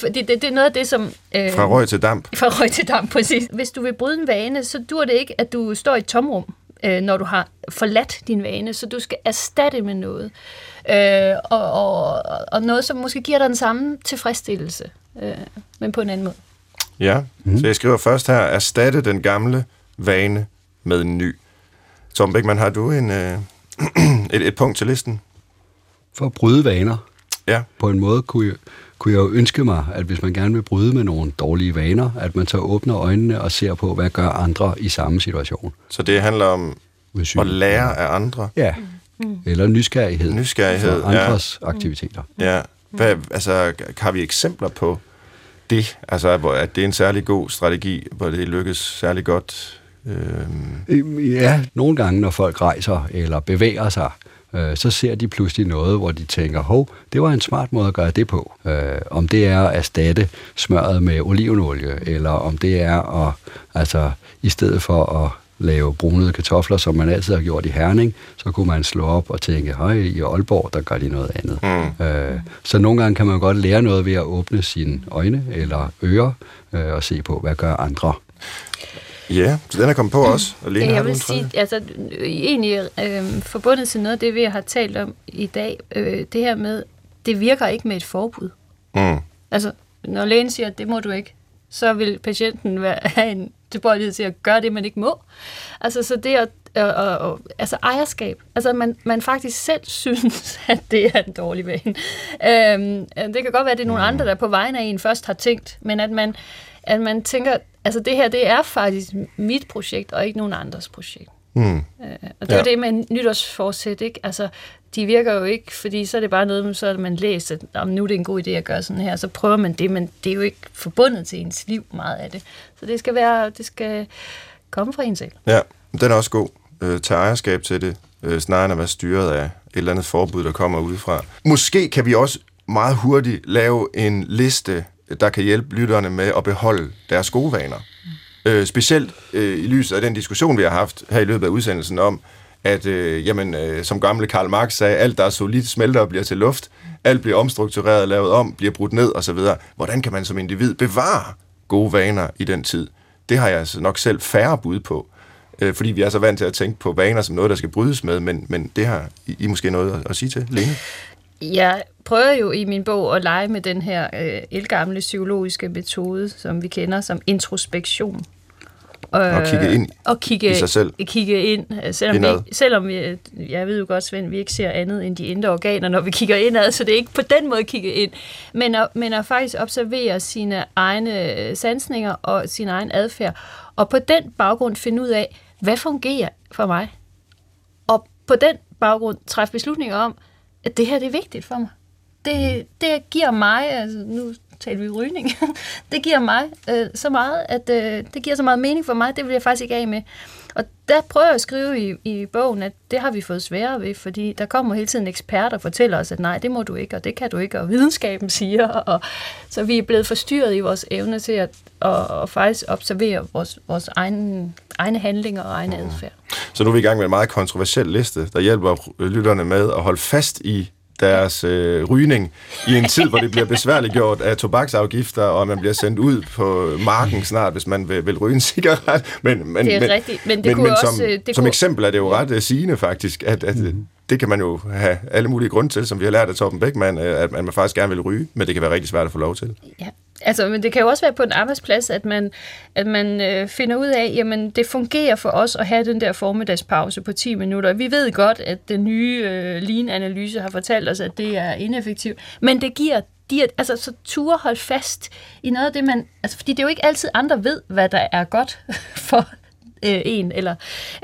Speaker 3: det, det, det er noget af det, som... Øh,
Speaker 2: Fra røg til damp?
Speaker 3: Fra røg til damp, præcis. Hvis du vil bryde en vane, så dur det ikke, at du står i et tomrum, øh, når du har forladt din vane, så du skal erstatte med noget. Øh, og, og, og noget, som måske giver dig den samme tilfredsstillelse, øh, men på en anden måde.
Speaker 2: Ja, mm. så jeg skriver først her, erstatte den gamle vane med en ny. Tom Beckmann, har du en, øh, <clears throat> et, et punkt til listen?
Speaker 4: For at bryde vaner,
Speaker 2: Ja.
Speaker 4: på en måde kunne jeg, kunne jeg jo ønske mig, at hvis man gerne vil bryde med nogle dårlige vaner, at man så åbner øjnene og ser på, hvad gør andre i samme situation.
Speaker 2: Så det handler om
Speaker 4: Hvis
Speaker 2: at lære af andre.
Speaker 4: Ja, eller nysgerrighed.
Speaker 2: Nysgerrighed,
Speaker 4: for andres ja. aktiviteter.
Speaker 2: Ja. Hvad, altså, har vi eksempler på det? Altså, hvor, at det er en særlig god strategi, hvor det lykkes særlig godt? Øhm,
Speaker 4: Øh, Ja, nogle gange, når folk rejser eller bevæger sig, øh, så ser de pludselig noget, hvor de tænker, hov, det var en smart måde at gøre det på. Øh, om det er at erstatte smøret med olivenolie, eller om det er at, altså, i stedet for at lave brunede kartofler, som man altid har gjort i Herning, så kunne man slå op og tænke, høj, i Aalborg, der gør de noget andet.
Speaker 2: Mm.
Speaker 4: Øh, så nogle gange kan man godt lære noget ved at åbne sine øjne eller ører øh, og se på, hvad gør andre.
Speaker 2: Ja, så den er kommet på også. Og Lene,
Speaker 3: jeg vil sige, altså egentlig øh, forbundet til noget af det, vi har talt om i dag, øh, det her med, det virker ikke med et forbud.
Speaker 2: Mm.
Speaker 3: Altså, når lægen siger, at det må du ikke, så vil patienten være, <laughs> have en tilbøjelighed til at gøre det, man ikke må. Altså, så det at, øh, øh, øh, altså ejerskab, altså man, man faktisk selv <laughs> synes, at det er en dårlig vane. Øhm, det kan godt være, at det er nogle andre, der på vegne af en først har tænkt, men at man, at man tænker, altså det her, det er faktisk mit projekt, og ikke nogen andres projekt.
Speaker 2: Mm.
Speaker 3: Øh, og det er
Speaker 2: Ja.
Speaker 3: det med nytårsforsæt, ikke? Altså, de virker jo ikke, fordi så er det bare noget, så man læser, om nu er det en god idé at gøre sådan her, så prøver man det, men det er jo ikke forbundet til ens liv meget af det. Så det skal være, det skal komme fra en selv.
Speaker 2: Ja, den er også god. Øh, tage ejerskab til det, øh, snarere end at være styret af et eller andet forbud, der kommer udefra. Måske kan vi også meget hurtigt lave en liste, der kan hjælpe lytterne med at beholde deres gode vaner. Øh, specielt øh, i lyset af den diskussion, vi har haft her i løbet af udsendelsen om, at øh, jamen, øh, som gamle Karl Marx sagde, alt der er solidt smelter og bliver til luft, alt bliver omstruktureret, lavet om, bliver brudt ned osv. Hvordan kan man som individ bevare gode vaner i den tid? Det har jeg altså nok selv færre bud på, øh, fordi vi er så vant til at tænke på vaner som noget, der skal brydes med, men, men det har I, I måske noget at, at sige til, Lene?
Speaker 3: Jeg prøver jo i min bog at lege med den her øh, elgamle psykologiske metode, som vi kender som introspektion.
Speaker 2: Og kigge ind
Speaker 3: og kigge,
Speaker 2: i sig selv.
Speaker 3: Kigge ind, øh, selvom,
Speaker 2: Indad.
Speaker 3: vi, selvom vi, jeg ved jo godt, Svend, vi ikke ser andet end de indre organer, når vi kigger indad, så det er ikke på den måde kigge ind, men at, men at faktisk observere sine egne øh, sansninger og sin egen adfærd, og på den baggrund finde ud af, hvad fungerer for mig, og på den baggrund træffe beslutninger om, at det her det er vigtigt for mig. Det, det giver mig, altså nu taler vi rygning, <laughs> det giver mig øh, så meget, at øh, det giver så meget mening for mig, det vil jeg faktisk ikke af med. Og der prøver jeg at skrive i, i bogen, at det har vi fået sværere ved, fordi der kommer hele tiden eksperter og fortæller os, at nej, det må du ikke, og det kan du ikke, og videnskaben siger, og så vi er blevet forstyrret i vores evne til at og, og faktisk observere vores, vores egne, egne handlinger og egen adfærd.
Speaker 2: Så nu er vi i gang med en meget kontroversiel liste, der hjælper lytterne med at holde fast i deres øh, rygning i en tid, hvor det bliver besværligt gjort af tobaksafgifter, og man bliver sendt ud på marken snart, hvis man vil, vil ryge en cigaret. Men, men,
Speaker 3: Det er
Speaker 2: men,
Speaker 3: rigtigt, men det
Speaker 2: men,
Speaker 3: kunne
Speaker 2: men
Speaker 3: også,
Speaker 2: som,
Speaker 3: øh, det
Speaker 2: som
Speaker 3: kunne-
Speaker 2: eksempel er det jo ret øh, sigende faktisk, at, at mm det kan man jo have alle mulige grunde til, som vi har lært af Torben Beckmann, øh, at man faktisk gerne vil ryge, men det kan være rigtig svært at få lov til.
Speaker 3: Ja, Altså, men det kan jo også være på en arbejdsplads, at man, at man øh, finder ud af, jamen det fungerer for os at have den der formiddagspause på 10 minutter. Vi ved godt, at den nye øh, lean-analyse har fortalt os, at det er ineffektivt, men det giver de, altså, så turde hold fast i noget af det, man... Altså, fordi det er jo ikke altid andre ved, hvad der er godt <laughs> for øh, en. Eller,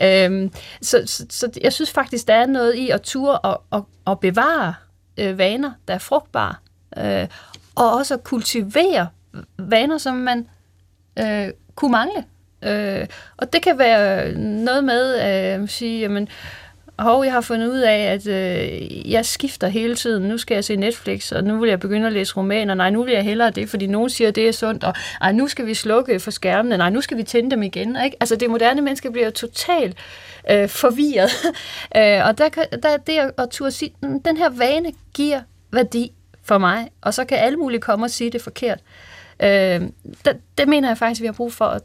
Speaker 3: øh, så, så, så jeg synes faktisk, der er noget i at ture og, og, og bevare øh, vaner, der er frugtbare. Øh, og også at kultivere vaner, som man øh, kunne mangle. Øh, og det kan være noget med øh, at sige, jamen, hov, jeg har fundet ud af, at øh, jeg skifter hele tiden. Nu skal jeg se Netflix, og nu vil jeg begynde at læse romaner. Nej, nu vil jeg hellere det, fordi nogen siger, at det er sundt. Og ej, nu skal vi slukke for skærmene. Nej, nu skal vi tænde dem igen. Ikke? Altså, det moderne menneske bliver totalt øh, forvirret. <laughs> øh, og der, der er det at, turde sige, den her vane giver værdi for mig, og så kan alle mulige komme og sige det forkert. Øh, det, det mener jeg faktisk, vi har brug for at,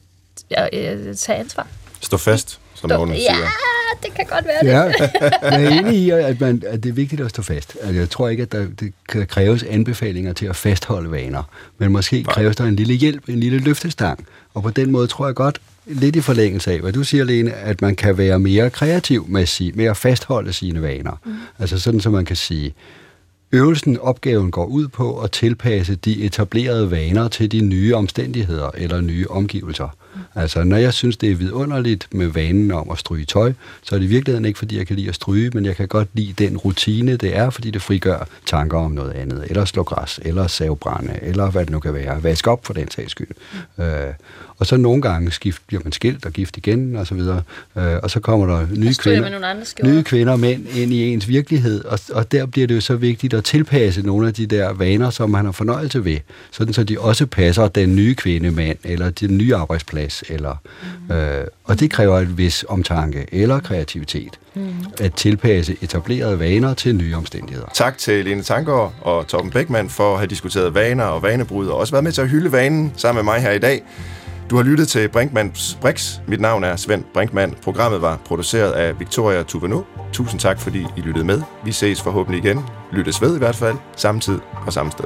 Speaker 3: at, at tage ansvar.
Speaker 2: Stå fast, som nogen
Speaker 3: ja,
Speaker 2: siger. <laughs>
Speaker 3: det kan godt være
Speaker 4: Ja,
Speaker 3: det.
Speaker 4: jeg er enig i, at, man, at det er vigtigt at stå fast. Altså, jeg tror ikke, at der det kan kræves anbefalinger til at fastholde vaner, men måske
Speaker 2: Nej.
Speaker 4: kræves der en lille hjælp, en lille løftestang. Og på den måde tror jeg godt, lidt i forlængelse af, hvad du siger, Lene, at man kan være mere kreativ med, si, med at fastholde sine vaner. Mm. Altså sådan, så man kan sige, Øvelsen, opgaven går ud på at tilpasse de etablerede vaner til de nye omstændigheder eller nye omgivelser. Altså, når jeg synes, det er vidunderligt med vanen om at stryge tøj, så er det i virkeligheden ikke, fordi jeg kan lide at stryge, men jeg kan godt lide den rutine, det er, fordi det frigør tanker om noget andet, eller slå græs, eller savbrænde, eller hvad det nu kan være. Vask op for den sags skyld. Øh, og så nogle gange skift, bliver man skilt og gift igen, og så videre. Øh, og så kommer der nye kvinder, nye kvinder og mænd ind i ens virkelighed, og, og der bliver det jo så vigtigt at tilpasse nogle af de der vaner, som man har fornøjelse ved, sådan så de også passer den nye kvinde, mand, eller den nye arbejdsplads, eller, mm. øh, og det kræver et vis omtanke eller kreativitet, mm. at tilpasse etablerede vaner til nye omstændigheder.
Speaker 2: Tak til Lene Tangård og Torben Bækman for at have diskuteret vaner og vanebrud, og også været med til at hylde vanen sammen med mig her i dag. Du har lyttet til Brinkmanns Brix. Mit navn er Svend Brinkmann. Programmet var produceret af Victoria Tuveno. Tusind tak, fordi I lyttede med. Vi ses forhåbentlig igen. Lyttes ved i hvert fald. Samme tid og samme sted.